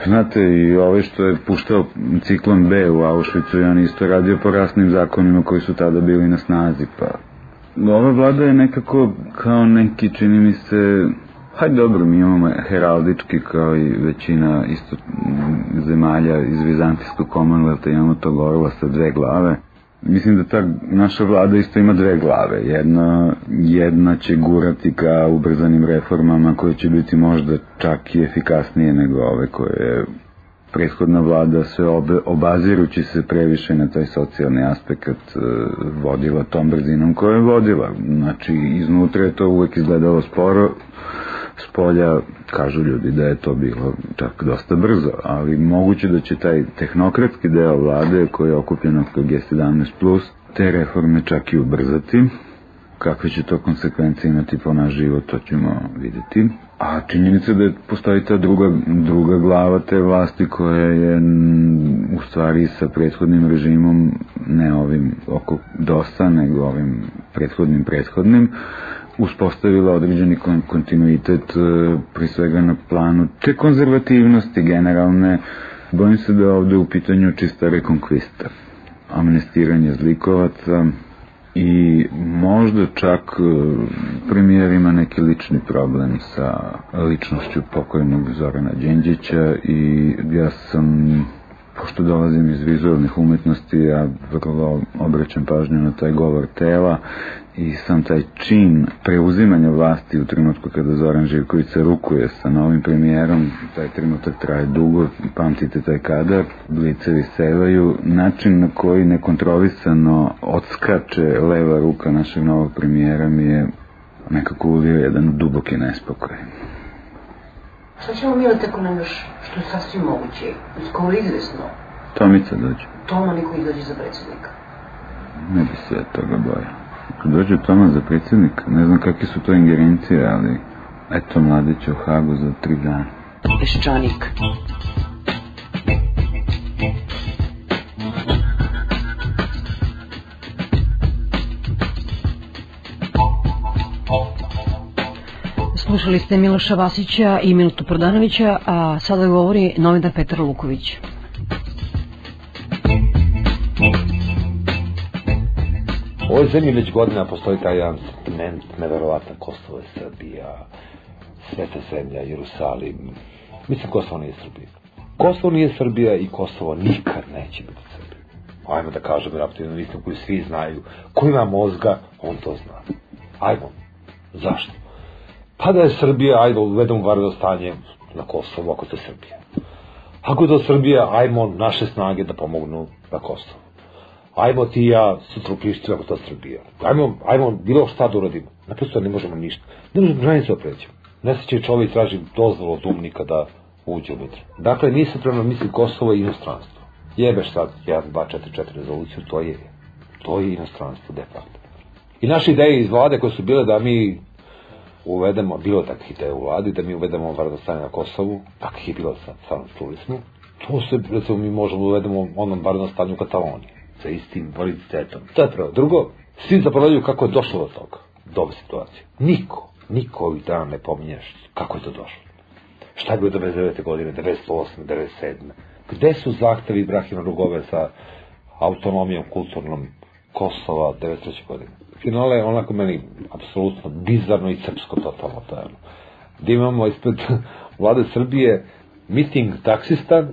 Znate, i ovaj što je puštao ciklon B u Auschwitzu, on isto radio po rasnim zakonima koji su tada bili na snazi, pa... Ova vlada je nekako kao neki, čini mi se, hajde dobro, mi imamo heraldički kao i većina isto zemalja iz Vizantijskog Commonwealtha, imamo tog orla sa dve glave, Mislim da ta naša vlada isto ima dve glave. Jedna, jedna će gurati ka ubrzanim reformama koje će biti možda čak i efikasnije nego ove koje je prethodna vlada sve obe, obazirući se previše na taj socijalni aspekt e, vodila tom brzinom koju je vodila. Znači, iznutra je to uvek izgledalo sporo, s polja kažu ljudi da je to bilo čak dosta brzo, ali moguće da će taj tehnokratski deo vlade koji je okupljen oko G17+, te reforme čak i ubrzati. Kakve će to konsekvencije imati po naš život, to ćemo videti. A činjenica da postoji ta druga, druga glava te vlasti koja je u stvari sa prethodnim režimom, ne ovim oko dosta, nego ovim prethodnim prethodnim, uspostavila određeni kontinuitet e, pri svega na planu te konzervativnosti generalne. Bojim se da je ovde u pitanju čista rekonkvista, amnestiranje zlikovaca i možda čak e, premijer ima neki lični problem sa ličnošću pokojnog Zorana Đenđića i ja sam pošto dolazim iz vizualnih umetnosti, ja vrlo obraćam pažnju na taj govor tela i sam taj čin preuzimanja vlasti u trenutku kada Zoran Živković se rukuje sa novim premijerom, taj trenutak traje dugo, pamtite taj kadar, blicevi sevaju, način na koji nekontrolisano odskače leva ruka našeg novog premijera mi je nekako ulio jedan duboki nespokoj. Šta ćemo mi od nam još, što je sasvim moguće, skoro izvesno? Tomica dođe. Toma niko izađe za predsjednika. Ne bi se ja toga bojao. Kad dođe Toma za predsjednika, ne znam kakve su to ingerencije, ali eto mladić u Hagu za tri dana. Peščanik. Slušali ste Miloša Vasića i Milutu Prodanovića, a sada govori novinar Petar Luković. U ovoj zemlji već godina postoji taj jedan sentiment, neverovatan Kosovo je Srbija, sveta zemlja, Jerusalim. Mislim, Kosovo nije Srbija. Kosovo nije Srbija i Kosovo nikad neće biti Srbija. Ajmo da kažemo raptivno istinu koju svi znaju. Ko ima mozga, on to zna. Ajmo. Zašto? Pa da je Srbija, ajde uvedemo vardo stanje na Kosovo ako je Srbija. Ako je Srbija, ajmo naše snage da pomognu na Kosovo ajmo ti ja sutra u Prištinu ako to Srbija. Ajmo, ajmo bilo šta da uradimo. Naprosto ne možemo ništa. Ne možemo granicu oprećemo. Ne se će čovjek traži dozvolu od umnika da uđe unutra. Dakle, se prema misli Kosovo i inostranstvo. Jebeš sad 1, 2, 4, 4 rezoluciju, to je, to je inostranstvo, de facto. I naše ideje iz vlade koje su bile da mi uvedemo, bilo takvih ideja u vladi, da mi uvedemo vanredno stanje na Kosovu, takvih je bilo stvarno čuli smo, to se, recimo, mi možemo da uvedemo onom vanredno stanje u Kataloniji, sa istim validitetom. To je prvo. Drugo, svi zaboravljaju kako je došlo do toga, do ove situacije. Niko, niko ovih dana ne pominješ kako je to došlo. Šta je bilo 99. godine, 98. 97. Gde su zahtevi Ibrahima Rugove sa autonomijom kulturnom Kosova 93. godine? Finale je onako meni apsolutno bizarno i srpsko totalno tajno. Da imamo ispred vlade Srbije miting taksista,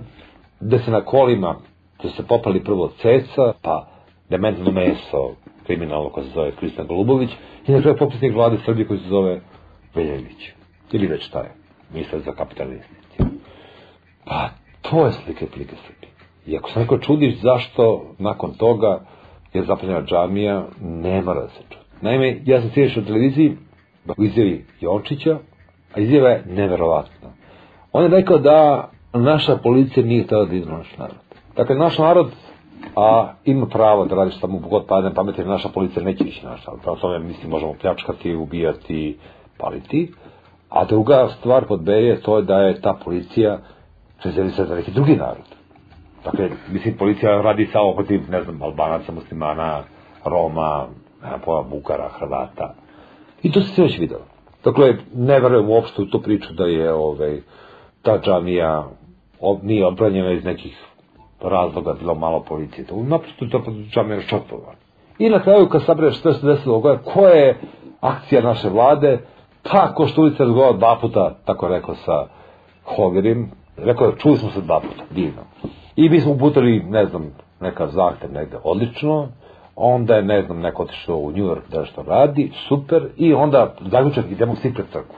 gde se na kolima, gde se popali prvo ceca, pa dementno meso, kriminalno ko se zove Kristina Golubović, i na kraju popisnik vlade Srbije koji se zove Veljević. Ili već šta je, ministar za kapitalne investicije. Pa, to je slike plike Srbije. I ako se neko čudiš zašto nakon toga je zapaljena džamija, ne mora da se čudi. Naime, ja sam sjedeš na televiziji u izjavi Jončića, a izjava je neverovatna. On je rekao da naša policija nije htjela da izme naš narod. Dakle, naš narod a ima pravo da radi šta mu god padne pamet, jer naša policija neće ići naš narod. Pravo tome, mislim, možemo pljačkati, ubijati, paliti. A druga stvar pod B je to da je ta policija rezervisana za neki drugi narod. Dakle, mislim, policija radi samo protiv, ne znam, albanaca, muslimana, Roma, pojma, Bukara, Hrvata. I to se sve već videlo. Dakle, ne verujem uopšte u tu priču da je ovaj, ta džamija ob, nije obranjena iz nekih razloga bilo malo policije. To naprosto to džamija je šotovan. I na kraju, kad sabereš sve se desilo, ko je akcija naše vlade, pa Koštulica razgovara dva puta, tako rekao sa Hogerim, rekao čuli smo se dva puta, divno. I mi smo uputili, ne znam, neka zahtev negde odlično, onda je, ne znam, neko otišao u New York da što radi, super, i onda zaključak idemo svi pred crkvu.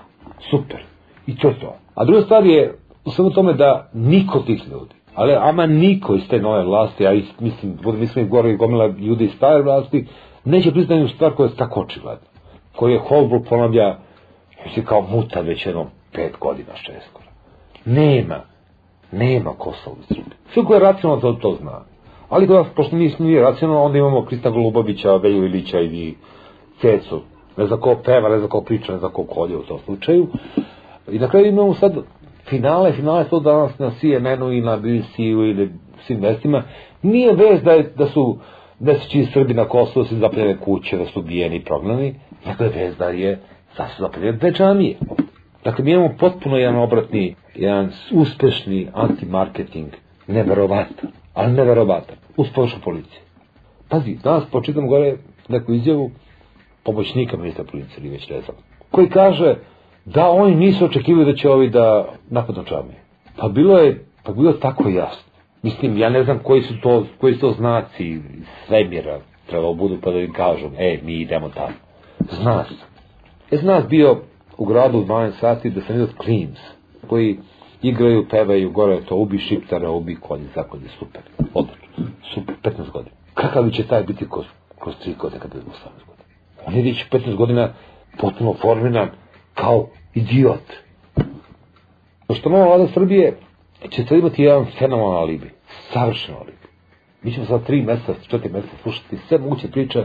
Super. I to je to. A druga stvar je u svemu tome da niko tih ljudi, ali ama niko iz te nove vlasti, a mislim, mislim gore i gomila ljudi iz stare vlasti, neće priznati jednu stvar koja je tako očigledna. Koju je Holbrook ponavlja, mislim, kao muta već jednom pet godina, šest godina. Nema, nema Kosova u Srbiji. Sve koje je racionalno to, to zna. Ali da, pošto nismo nije racionalno, onda imamo Krista Golubovića, Velju Ilića i Cecu. Ne znam ko peva, ne znam ko priča, ne znam ko kolje u tom slučaju. I na kraju imamo sad finale, finale to danas na CNN-u i na BBC-u ili svim mestima. Nije vez da, je, da su deseći Srbi na Kosovo su zapaljene kuće, da su ubijeni i prognani, je vez da je da su zapaljene dve džamije. Dakle, mi imamo potpuno jedan obratni, jedan uspešni anti-marketing, neverovatan, ali neverovatan, uz pomoću policije. Pazi, danas počitam gore neku izjavu pomoćnika ministra policije, ili već ne znam, koji kaže da oni nisu očekivali da će ovi da napadnu džamije. Pa bilo je, pa bilo tako jasno. Mislim, ja ne znam koji su to, koji su to znaci svemira, trebalo budu pa da im kažu, e, mi idemo tamo. Zna se. E, zna bio u gradu u 12 sati da sam vidio Klims, koji igraju, pevaju, gore to, ubi šiptara, ubi konje, zakonje, super, odlično, super, 15 godina. Kakav će taj biti kroz, kroz 3 godine kada je 18 godina? On je već 15 godina potpuno formiran kao idiot. Pošto nova vlada Srbije će sad imati jedan fenomenalan alibi, savršen alibi. Mi ćemo sad tri meseca, četiri meseca slušati sve moguće priče,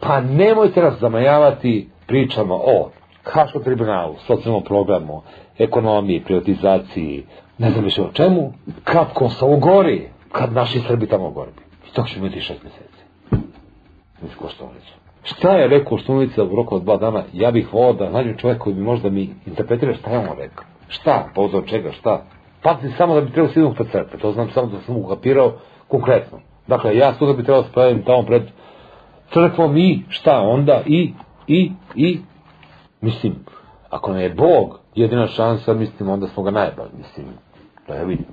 pa nemojte nas zamajavati pričama o Haškom tribunalu, socijalnom programu, ekonomiji, privatizaciji, ne znam više o čemu, kad Kosovo gori, kad naši Srbi tamo gori. I to ćemo imati šest meseci. Mi su Koštovnicu. Šta je rekao Koštovnica u roku od dva dana? Ja bih volao da nađem čovjek koji bi možda mi interpretira šta je on rekao. Šta? Povodom čega? Šta? Pati samo da bi trebao sidom pred crkve. To znam samo da sam ukapirao konkretno. Dakle, ja sutra bi trebao da spravim tamo pred crkvom i šta onda? I, i, i, mislim, ako ne je Bog jedina šansa, mislim, onda smo ga najbali, mislim, da ja vidim.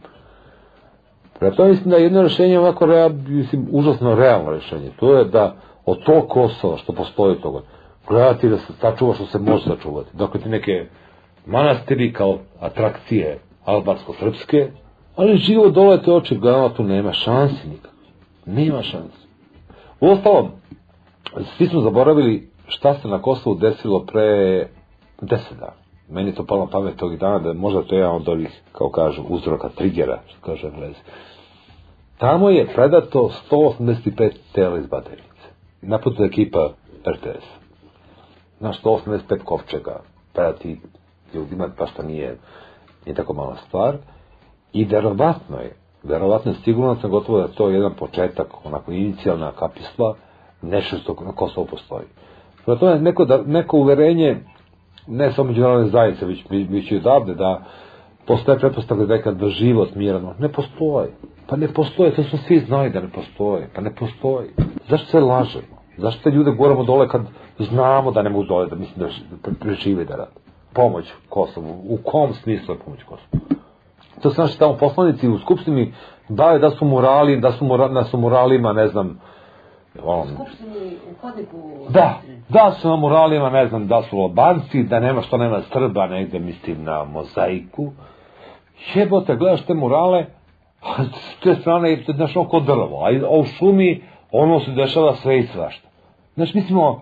Pre to mislim da jedno rešenje ovako, real, mislim, užasno realno rešenje, to je da od tog Kosova što postoji toga, gledati da se sačuva što se može sačuvati. Dakle, ti neke manastiri kao atrakcije albansko-srpske, ali živo dole te oči gledano, tu nema šansi nikako. Nema šansi. U ostalom, svi smo zaboravili šta se na Kosovu desilo pre deset dana. Meni je to palo pamet tog dana da možda to je jedan od ovih, kao kažu, uzroka, trigera, što kaže Englezi. Tamo je predato 185 tela iz baterice. Naputu ekipa RTS. Znaš, 185 kovčega predati ljudima, pa što nije, nije tako mala stvar. I verovatno je, verovatno je, sigurno sam gotovo da je to jedan početak, onako inicijalna kapisla, nešto što na Kosovo postoji. Prema tome, neko, da, neko uverenje, ne samo međunarodne zajednice, već, već i odavde, da postoje pretpostavke da da život mirano, ne postoji. Pa ne postoje, to smo svi znali da ne postoje, pa ne postoji. Zašto se lažemo? Zašto te ljude goramo dole kad znamo da ne mogu dole, da mislim da prežive da rade? Pomoć Kosovu, u kom smislu je pomoć Kosovu? To se naši tamo poslanici u Skupštini daju da su morali, da su, mora, da su moralima, ne znam, on, Skupštini u. Da, da su na moralima, ne znam, da su Albanci, da nema što nema Srba negde, mislim, na mozaiku. Jebote, gledaš te morale, a s te strane, znaš, oko drvo, a u šumi ono se dešava sve i svašta. Znaš, mislimo,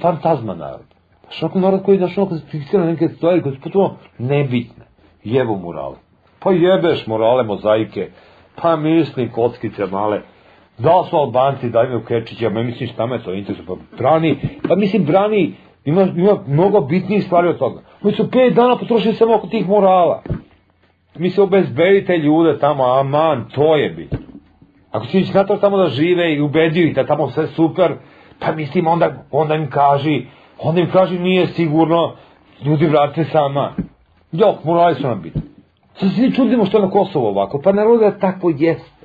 fantazma narod. Znaš, oko narod koji, znaš, ono, fiksira neke stvari koje su potpuno nebitne. Jebu morale. Pa jebeš morale, mozaike, pa misli kockice male, da su Albanci, da imaju Kečića, ma mislim šta me to interesuje, pa brani, pa mislim brani, ima, ima mnogo bitnijih stvari od toga. Mi su pet dana potrošili samo oko tih morala. Mi se obezbedite ljude tamo, aman, to je bitno. Ako će ići na to tamo da žive i ubedio ih da tamo sve super, pa mislim onda, onda im kaži, onda im kaži nije sigurno, ljudi vrate sama. Jok, morali su nam biti. Sad se mi čudimo što je na Kosovo ovako, pa naravno da tako jeste.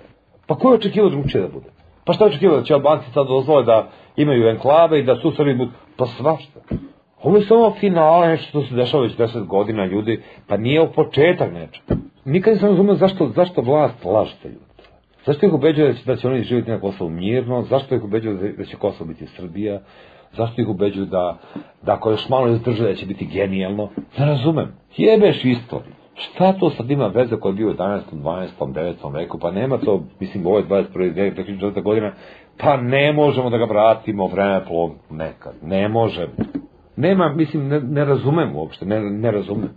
Pa ko je očekivao drugčije da bude? Pa šta je očekivao da će Albanci sad dozvole da imaju enklave i da su Srbi budu? Pa svašta. Ovo je samo finale, nešto što se dešava već deset godina ljudi, pa nije u početak nečega. Nikad nisam razumio zašto, zašto vlast laže te ljudi. Zašto ih ubeđuje da će, da će oni živjeti na Kosovu mirno, zašto ih ubeđuje da, da će Kosovo biti Srbija, zašto ih ubeđuju da, da ako još malo izdrže da će biti genijalno, ne razumem. Jebeš istoriju. Šta to sad ima veze koja je bio u 11., 12., 9. veku? Pa nema to, mislim, ovo je 21. 2004. godina, pa ne možemo da ga vratimo vreme po nekad. Ne možemo. Nema, mislim, ne, ne razumem uopšte, ne, ne razumem.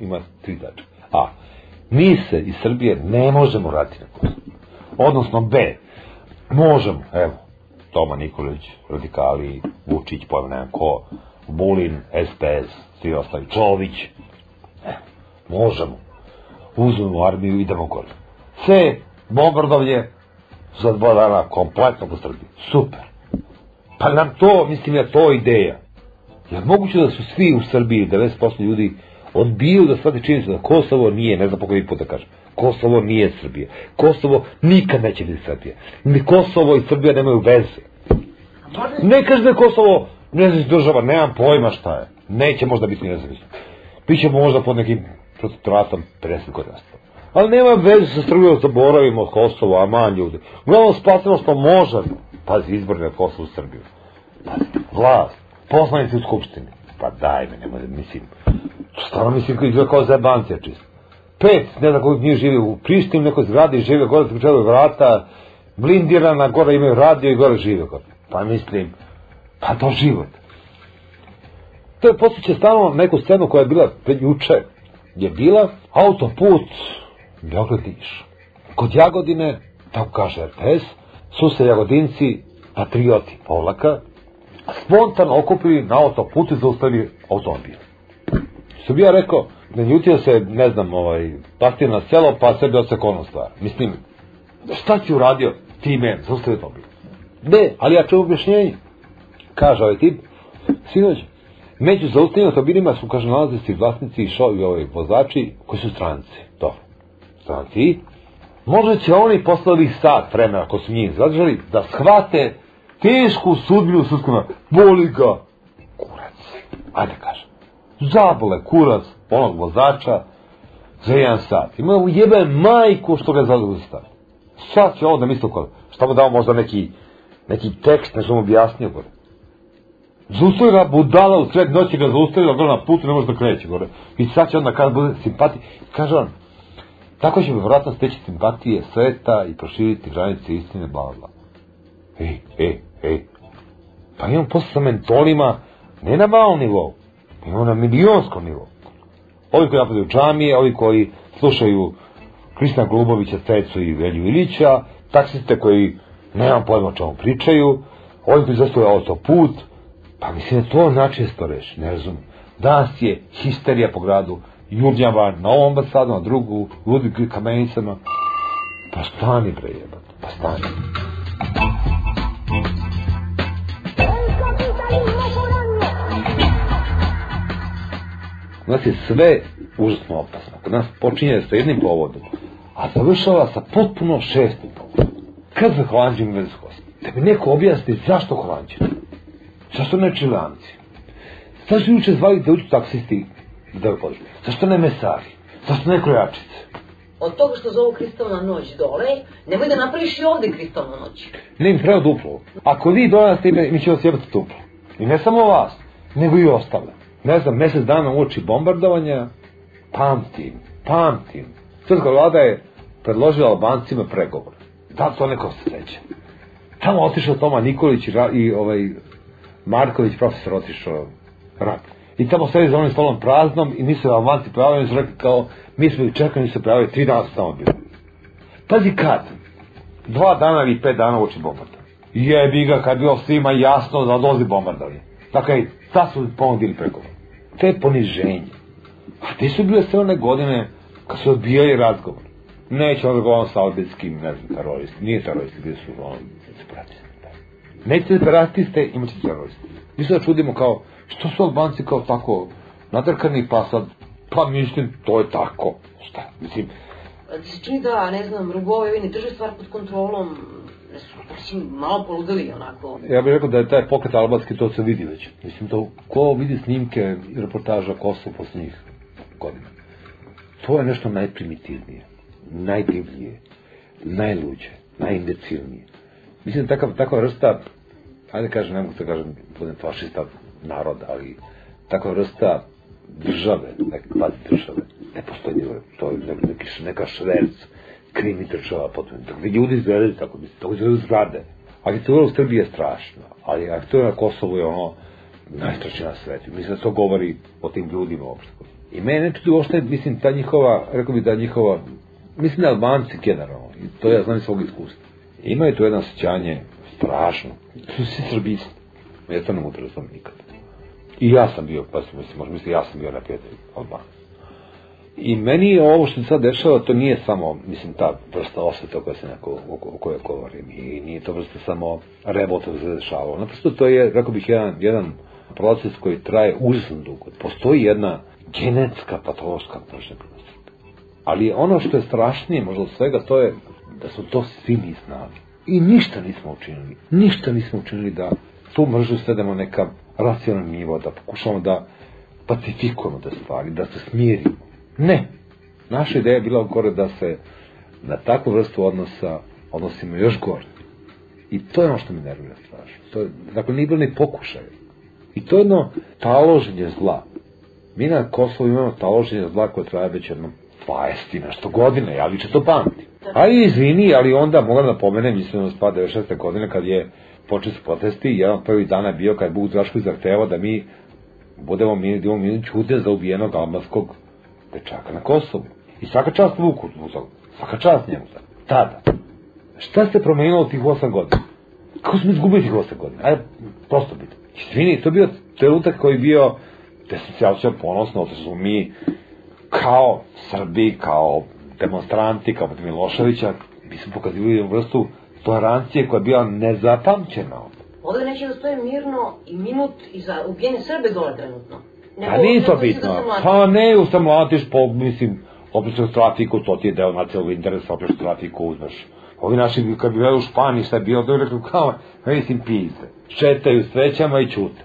Ima tri tačke. A, mi se iz Srbije ne možemo vratiti na Kosovo. Odnosno B, možemo, evo, Toma Nikolić, radikali, Vučić, pojma nemam ko, Bulin, SPS, svi ostali, Čović, e, možemo. Uzmemo armiju i idemo gore. C, bombardovanje za dva dana kompletno po Srbiji. Super. Pa nam to, mislim je to ideja. Je moguće da su svi u Srbiji, 90% ljudi, odbiju da shvate činjenicu da Kosovo nije, ne znam po koji put da kažem, Kosovo nije Srbija. Kosovo nikad neće biti Srbija. Ni Kosovo i Srbija nemaju veze. Ne kaže da je Kosovo nezavisna država, nemam pojma šta je. Neće možda biti nezavisno. Biće možda pod nekim protektoratom 50 godina. Ali nema veze sa Srbijom, zaboravimo Kosovo, aman ljudi. Uglavnom spasimo što možemo. Pazi, izbor na Kosovo u Srbiju. Pazi, vlast, poslanici u Skupštini. Pa daj me, nemoj da mislim. Stvarno mislim koji izgleda kao zajebancija čisto. Pet, ne znam koliko njih živi u Prištini, u nekoj zgradi, žive gore, pričaju vrata, blindirana, gore imaju radio i gore žive gore. Pa mislim, pa to život. To je posjeća stalno neku scenu koja je bila pred juče. Je bila autoput Beograd Niš. Kod Jagodine, tako kaže RTS, su se Jagodinci patrioti povlaka spontano okupili na autoputu i zaustavili automobil. Što bi ja rekao, ne ljutio se, ne znam, ovaj, pastir na selo, pa sebi odsek ono stvar. Mislim, šta ću uradio time, zaustavio automobil? Ne, ali ja čuo objašnjenje. Kaže ovaj tip, sinoć, među zaustavljenim automobilima su, kaže, nalaze se vlasnici i šovi ovaj vozači koji su stranci. Dobro, stranci. Možda će oni posle ovih sat vremena, ako su njih zadržali, da shvate tešku sudbinu sudskog Boli ga kurac. Ajde kažem. Zabole kurac onog vozača za jedan sat. Ima u jebe majku što ga zaustavi. Sad će ovo da misli kod. Šta mu dao možda neki, neki tekst, nešto mu objasnio gore. Zaustavi ga budala u sred noći ga zaustavi ga na putu, ne može da kreće gore. I sad će onda kada bude simpatij, kaže on, tako će vjerojatno steći simpatije sveta i proširiti granice istine, bla, bla. Ej, ej, ej. Pa imam posle sa mentolima, ne na malo nivou, imamo na milionskom nivou. Ovi koji napadaju džamije, ovi koji slušaju Kristina Golubovića, Cecu i Velju Ilića, taksiste koji nemam pojma o čemu pričaju, ovi koji zastaju autoput, pa mislim da to način to reši, ne razumem. Danas je histerija po gradu, Jurnjava na ovom ambasadu, na drugu, Ludvig kamenicama. Pa stani bre jebate, pa stani. Kod nas je sve užasno opasno. Kod nas počinje sa jednim povodom, a završava sa potpuno šestim povodom. Kad za holandžin host? Da mi neko objasni zašto holandžin? Zašto ne čilanci? Zašto juče zvali da uđu taksisti da ga podržu? Zašto ne mesari? Zašto ne krojačice? Od toga što zovu kristalna noć dole, nemoj da napraviš i ovde kristalnu noć. Ne im treba duplo. Ako vi dolazite, mi, mi ćemo sjebati duplo. I ne samo vas, nego i ostale. Ne znam, mesec dana uoči bombardovanja, pamtim, pamtim. Srpska vlada je predložila Albancima pregovor. Da li to neko se seća? Tamo otišao Toma Nikolić i, i ovaj Marković, profesor, otišao rak. I tamo sedi za onim stolom praznom i nisu Albanci pojavili, oni su rekli kao, mi smo ih čekali, nisu pojavili, tri dana su tamo bili. Pazi kad? Dva dana ili pet dana uoči bombardovanja. Jebi ga, kad bilo svima jasno da dolazi bombardovanje. Dakle, ta su ponudili pregovor. To je poniženje. A te su bile sve one godine kad su odbijali razgovor. Nećemo da govorim sa albetskim, ne znam, teroristi. Nije teroristi, bili su ono, separatisti. Nećete separatiste, imat ćete teroristi. Mi se da čudimo kao, što su Albanci kao tako nadrkani, pa sad, pa mislim, to je tako. Šta, mislim, A Ti se čini da, ne znam, Rugovi ne drže stvar pod kontrolom, da malo poludeli onako. ja bih rekao da je taj pokret albanski, to se vidi već. Mislim, to, ko vidi snimke i reportaža Kosovo posljednjih godina. To je nešto najprimitivnije, najdivljije, najluđe, najimbecilnije. Mislim, takav, takva vrsta, ajde kažem, ne mogu da kažem, budem fašista naroda, ali takva vrsta države, neke kvazi države, ne postoji nije, to je neki, neka šverc, krimi država potom. Takvi ljudi izgledaju tako, mislim, tako izgledaju zgrade. Arhitektura u Srbiji je strašna, ali arhitektura na Kosovu je ono najstrašnije na svetu. Mislim da to govori o tim ljudima uopšte. I mene ne čudi uopšte, mislim, ta njihova, rekao bih da njihova, mislim da Albanci generalno, i to ja znam iz svog iskustva, imaju tu jedno osjećanje strašno. To su svi srbisti. Ja to ne mogu da razumem nikad. I ja sam bio, pa mislim, možda misli, ja sam bio neprijatelj Albanaca. I meni je ovo što se sad dešava, to nije samo, mislim, ta vrsta osveta o kojoj se neko, o, o kojoj govorim. I nije to vrsta samo revolta da se. Naprosto to je, rekao bih, jedan, jedan proces koji traje užasno dugo. Postoji jedna genetska patološka Srbiji. Ali ono što je strašnije možda od svega, to je da su to svi mi znali. I ništa nismo učinili. Ništa nismo učinili da tu mržnju svedemo na neka racionalni nivo, da pokušamo da pacifikujemo te stvari, da se smirimo. Ne. Naša ideja je bila gore da se na takvu vrstu odnosa odnosimo još gore. I to je ono što me nervira strašno. To je, dakle, nije bilo ni pokušaj. I to je jedno taloženje zla. Mi na Kosovu imamo taloženje zla koje traje već jedno 20 i nešto godine, ja više to pamtim. A i izvini, ali onda moram da pomenem, mislim da spada 96. godine kad je počeo su protesti, jedan od prvih dana bio kad je Bog Drašković zahtevao da mi budemo mi, da imamo minut čute za ubijenog albanskog dečaka na Kosovu. I svaka čast Vuku, svaka čast njemu. Tada. Šta se promenilo tih 8 godina? Kako smo izgubili tih 8 godina? Ajde, prosto biti. Izvini, to je bio trenutak koji je bio, gde sam se osjećao ponosno, smo mi kao Srbi, kao demonstranti, kao protiv Miloševića, mi smo pokazivali vrstu tolerancije koja je bila nezapamćena. Ovde neće da stoje mirno i minut i za ubijene Srbe dole trenutno. A nije to bitno. da mlati. Pa ne, u sam mlatiš po, mislim, opišeš trafiku, to ti je deo nacionalnog interesa, opišeš trafiku, uzmeš. Ovi naši, kad bi gledali u Španiji, šta je bilo, da je rekao kao, mislim, pizde. Šetaju s svećama i čute.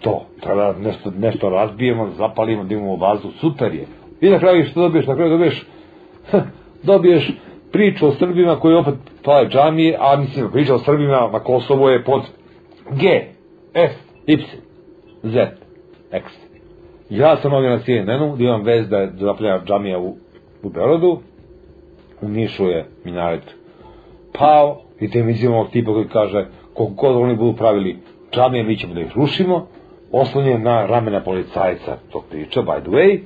To, treba da nešto, nešto razbijemo, zapalimo, da imamo vazu, super je. I na kraju što dobiješ? Na kraju dobiješ, dobiješ priču o Srbima koji opet pale džamije, a mislim, priča o Srbima na Kosovo je pod G, F, Y, Z, X. Ja sam ovdje na CNN-u, da imam vez da je zapljena džamija u, u Beorodu, u Nišu je minaret pao, i te mi ovog tipa koji kaže, koliko god oni budu pravili džamije, mi ćemo da ih rušimo, oslonjen na ramena policajca, to priča, by the way,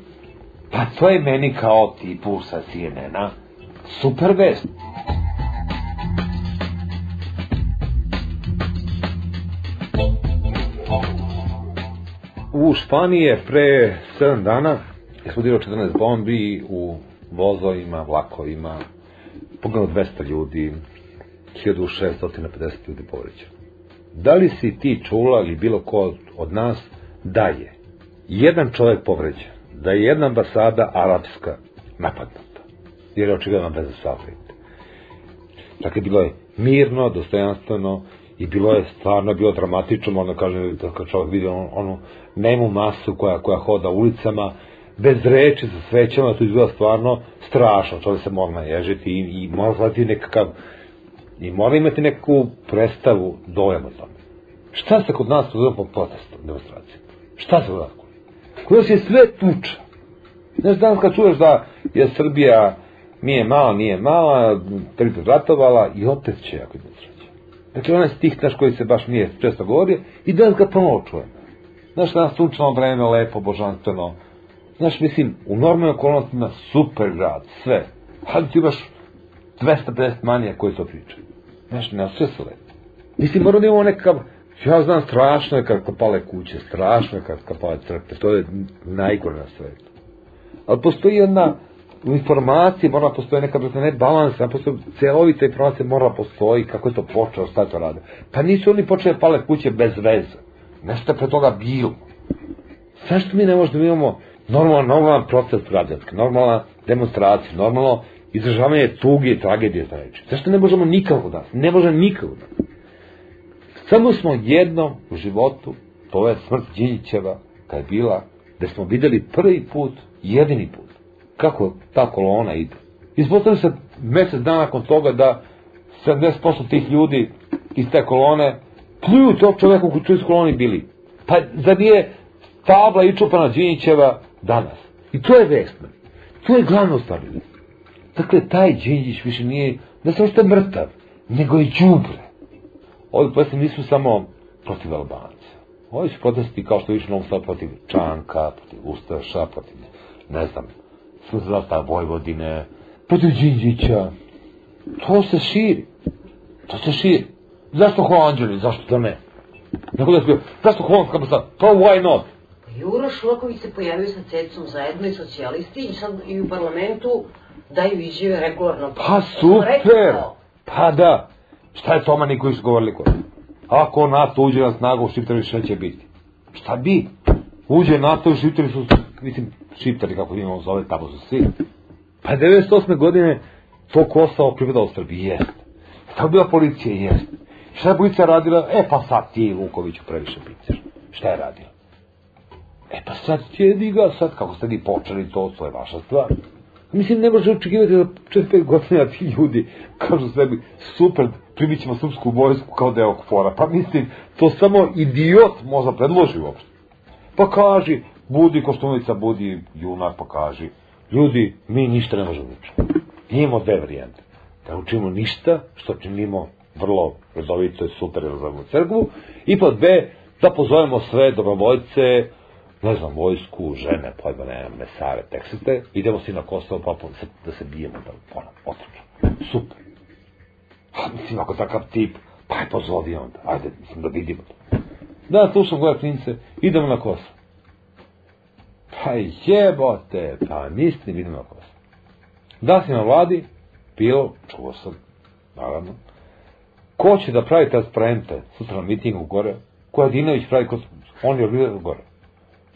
Pa to je meni kao tipu sa CNN-a super vest. U Španiji je pre 7 dana eksplodirao 14 bombi u vozovima, vlakovima, pogledano 200 ljudi, 1650 ljudi povređeno. Da li si ti čula ili bilo ko od nas da je jedan čovjek povređen, da je jedna ambasada arapska napadnuta, jer je očigledno bez saobraćaja. Dakle, bilo je mirno, dostojanstveno i bilo je stvarno bilo dramatično, možda kaže da kad čovjek vidi onu, onu nemu masu koja, koja hoda ulicama, bez reči sa svećama, to izgleda stvarno strašno, čovjek se mora naježiti i, i mora gledati nekakav i mora imati neku predstavu dojam o tome. Šta se kod nas pozove po protestu, demonstraciji? Šta se nas? Kod nas je sve tuča. Znaš, danas kad čuješ da je Srbija nije mala, nije mala, tri ratovala i opet će jako demonstracija. Dakle, onaj stih naš koji se baš nije često govorio i danas ga ponovo čujem. Znaš, danas sunčano vreme, lepo, božanstveno. Znaš, mislim, u normalnim okolnostima super grad, sve. Ali ti imaš 250 manija koji to pričaju. Znaš, ne, sve su lepo. Mislim, moramo da imamo nekakav, ja znam, strašno je kad kapale kuće, strašno je kad kapale crkve, to je najgore na svetu. Ali postoji jedna u informaciji mora postoji neka ne balans, ne postoji celovita informacija mora postoji kako je to počeo, šta to rade. Pa nisu oni počeli da pale kuće bez veze. Nešto je pre toga bilo. Zašto mi ne možemo da imamo normalan, normalan proces građanski, normalna demonstracija, normalno izražavanje tuge i tragedije za reči. Zašto ne možemo nikako da? Ne može nikako da. Samo smo jednom u životu, to je smrt Đinjićeva, kad je bila, da smo videli prvi put, jedini put, kako ta kolona ide. Ispostavili se mesec dana nakon toga da 70% tih ljudi iz te kolone pljuju tog čoveka koji su iz koloni bili. Pa za nije tabla i čupana Đinjićeva danas. I to je vest. To je glavno stvar. Dakle, taj Đinđić više nije, da se ošte mrtav, nego je džubre. Ovi protesti nisu samo protiv Albanca. Ovi su protesti kao što više mnogo protiv Čanka, protiv Ustaša, protiv, ne znam, Suzlata Vojvodine, protiv Đinđića. To se širi. To se širi. Zašto Hoanđeli? Zašto da ne? Neko da je zašto Hoanđeli? Pa why not? Juro Šloković se pojavio sa Cecom zajedno i socijalisti i sad i u parlamentu daju izjave regularno. Pa super! Pa da. Šta je Toma Nikolić govorili kod? Ako NATO uđe na snagu, Šiptari šta će biti? Šta bi? Uđe NATO i Šiptari su, mislim, Šiptari, kako imamo zove, tamo su svi. Pa 98. godine to Kosovo pripadalo Srbiji, jest. Šta je bila policija, jest. Šta je policija radila? E pa sad ti, Vukoviću, previše picaš. Šta je radila? E pa sad sjedi ga, sad kako ste vi počeli to, to je vaša stvar. Mislim, ne može očekivati da 4-5 godina ti ljudi kažu sebi, super, primit ćemo srpsku vojsku kao deo kvora. Pa mislim, to samo idiot možda predloži uopšte. Pa kaži, budi Koštunica, budi junak, pa kaži, ljudi, mi ništa ne možemo učiti. Imamo dve varijante. Da učimo ništa, što činimo vrlo redovito i super za crkvu, i pod dve, da pozovemo sve dobrovoljce, ne znam, vojsku, žene, pojma, ne mesare, teksite, idemo svi na Kosovo, pa da se bijemo, da, ono, otrčno. Super. A, mislim, ako takav tip, pa je pozovi onda, ajde, mislim, da vidimo to. Da, slušam gledam klince, idemo na Kosovo. Pa jebote, pa mislim, idemo na Kosovo. Da si na vladi, bilo, čuo sam, naravno, ko će da pravi transparente sutra na mitingu gore, ko je Dinović pravi, on je gore.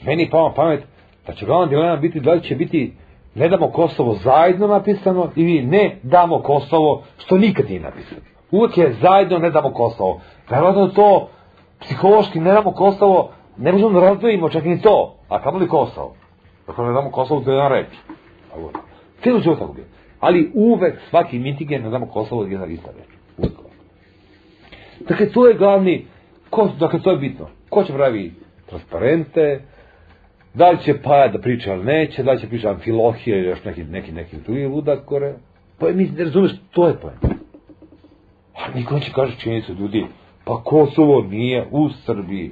Meni pao pamet da će glavna dilema biti da li će biti ne damo Kosovo zajedno napisano ili ne damo Kosovo što nikad nije napisano. Uvijek je zajedno ne damo Kosovo. Verovatno to psihološki ne damo Kosovo, ne možemo da razdvojimo čak ni to, a kamo li Kosovo? Dakle, ne damo Kosovo to je jedan reč. Cijelo život tako bio. Ali uvek svaki miting je ne damo Kosovo jedna ista reč. Uvek. Dakle, to je glavni, ko, dakle, to je bitno. Ko će pravi transparente, Da li će Paja da priča, ali neće, da li će priča Amfilohija ili još neki, neki, neki drugi ludak gore. Pa mi ne razumeš, to je pojem. A niko neće kaže činjenicu ljudi, pa Kosovo nije u Srbiji.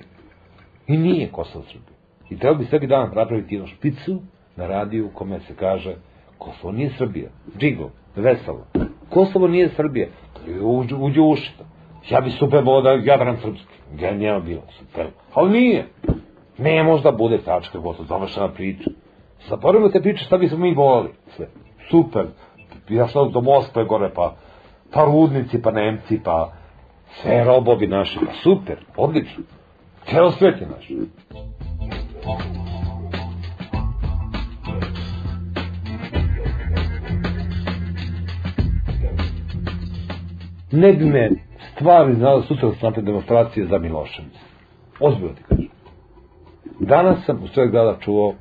I nije Kosovo u Srbiji. I treba bi svaki dan napraviti jednu špicu, na radiju u kome se kaže Kosovo nije Srbija. Džingl, veselo. Kosovo nije Srbija. Uđu u uši. Ja bi super volao da Jadran srpski. Genijalno bilo, super. Ali nije. Ne možda bude tačka, gotovo, završena priča. Zaboravimo te priče šta bismo mi volali. Sve. Super. Ja sam do Moskve gore, pa, pa rudnici, pa Nemci, pa sve robovi naši, pa super, odlično. Ceo svet je naš. Ne bi me stvari znala sutra sam te demonstracije za Milošević. Ozbiljno ti kažem. Danas sam u svojeg grada čuo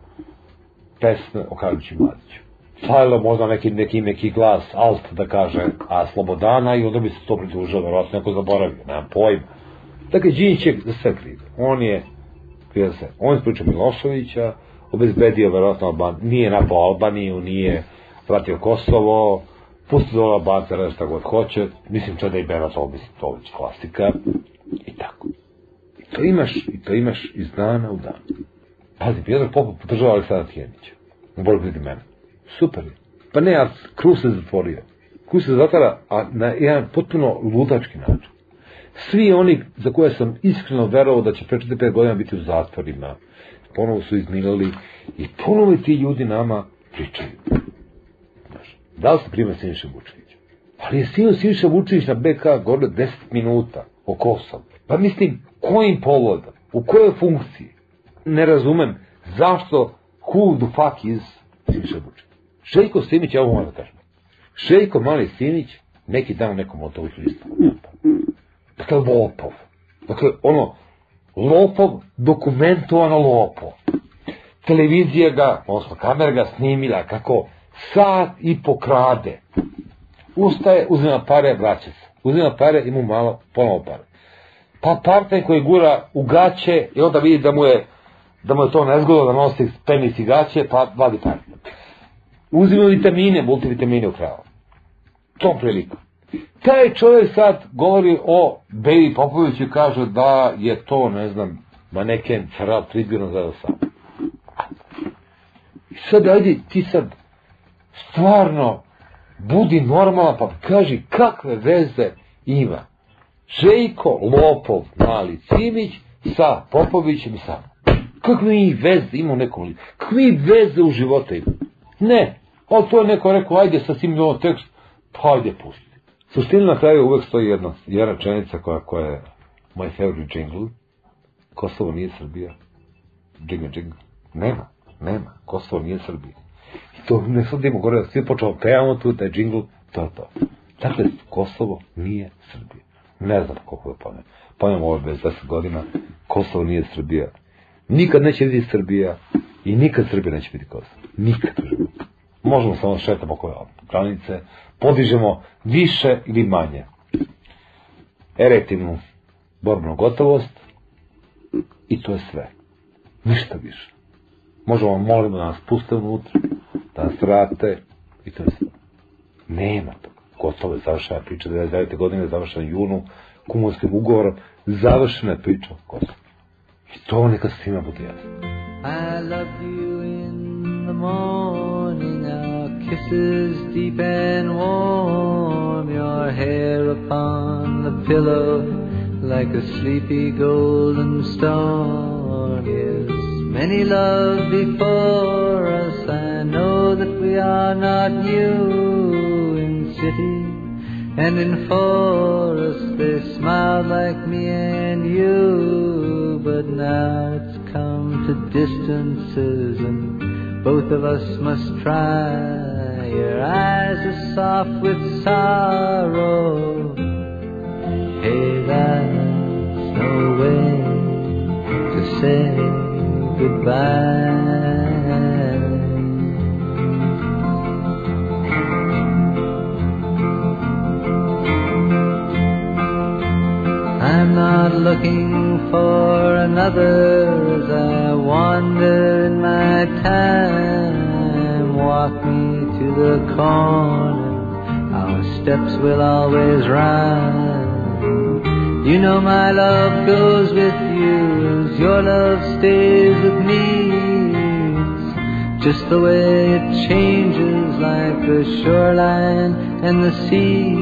pesme o Karadžiću i Mladiću. Falilo možda neki, neki, neki glas alt da kaže a Slobodana i onda bi se to pritužao, verovatno neko zaboravio, nemam pojma. Dakle, Đinjić je za sve kriv. On je kriv sve. On je spričao Miloševića, obezbedio verovatno Alban, nije napao Albaniju, nije vratio Kosovo, pustio do Albance, radi šta god hoće, mislim čak da Bena to, već klasika, i tako. I to imaš, i to imaš iz dana u dan. Pazi, Pjetar Popov podržava Aleksandra Tijenića, u borbi protiv mene. Super je. Pa ne, a Krus se zatvorio. Krus se zatvara, a na jedan potpuno ludački način. Svi oni za koje sam iskreno verovao da će pre 45 godina biti u zatvorima, ponovo su izmilali i ponovo ti ljudi nama pričaju. Znaš, da li se prima Siniša Vučević? Ali je sino Siniša Vučević na BK gore 10 minuta o Kosovu. Pa mislim, kojim povodom? U kojoj funkciji? Ne razumem zašto who the fuck is Siniša Vučević. Šejko Simić, ja ovo moram da kažem. Šejko Mali Simić, neki dan nekom od ovih lista. Dakle, lopov. Dakle, ono, lopov, dokumentovano lopov. Televizija ga, odnosno kamera ga snimila kako sat i pokrade. Ustaje, uzima pare, vraća se. Uzima pare i mu malo, ponovo pare. Pa partner koji gura u gaće i onda vidi da mu je da mu je to nezgodno da nosi penis i gaće, pa vadi pare. Uzima vitamine, multivitamine u kravu. Tom prilikom. Taj čovjek sad govori o Beji Popoviću i kaže da je to, ne znam, maneken Feral Tribuna za sam. I sad ajde ti sad stvarno budi normalan pa kaži kakve veze ima Žejko Lopov mali Cimić sa Popovićem i sa kakve mi veze ima nekom liku? Kakve mi veze u životu ima? Ne, ali to je neko rekao ajde sa svim novom tekst pa ajde pusti Suština na kraju uvek stoji jedna, jedna rečenica koja, koja je moj favorite jingle. Kosovo nije Srbija. Džinga, džinga. Nema, nema. Kosovo nije Srbija. I to ne sudimo gore, svi počeo pevamo tu taj jingle, to je to. Dakle, Kosovo nije Srbija. Ne znam koliko je ponem. Ponem ovo bez 10 godina. Kosovo nije Srbija. Nikad neće biti Srbija i nikad Srbija neće biti Kosovo. Nikad. Možemo samo da šetamo oko granice, podižemo više ili manje erektivnu borbnu gotovost i to je sve. Ništa više. Možemo molimo da nas puste unutra, da nas vrate i to je sve. Nema toga. Gotovo je završena priča, 99. godine završena junu, kumunskim ugovorom, završena je priča o Kosovo. I to neka svima bude jasno. I love you in the morning, kisses deep and warm, your hair upon the pillow like a sleepy golden storm. Yes, many love before us, I know that we are not new in city and in forest they smiled like me and you, but now it's come to distances and both of us must try. Your eyes are soft with sorrow. Hey, that's no way to say goodbye. I'm not looking for another as I wander in my time. To the corner, our steps will always rhyme. You know my love goes with you as your love stays with me. It's just the way it changes like the shoreline and the sea.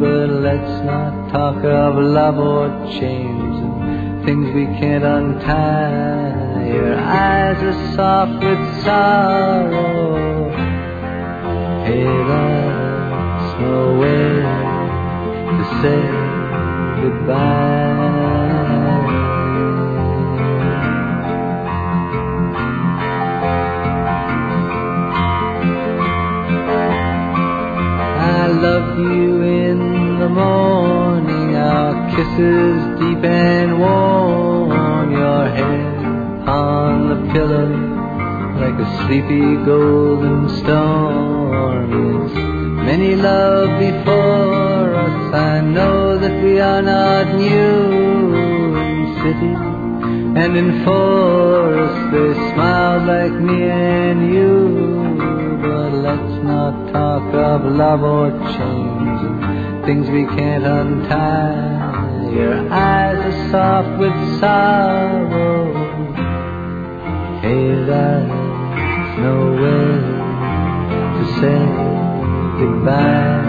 But let's not talk of love or change and things we can't untie. Your eyes are soft with sorrow. That's no way to say goodbye. I love you in the morning, our kisses deep and warm, your head on the pillow like a sleepy golden storm. Many love before us, I know that we are not new in and in forest they smiled like me and you, but let's not talk of love or change. Things we can't untie. Your eyes are soft with sorrow. Hey, there's no way Say goodbye.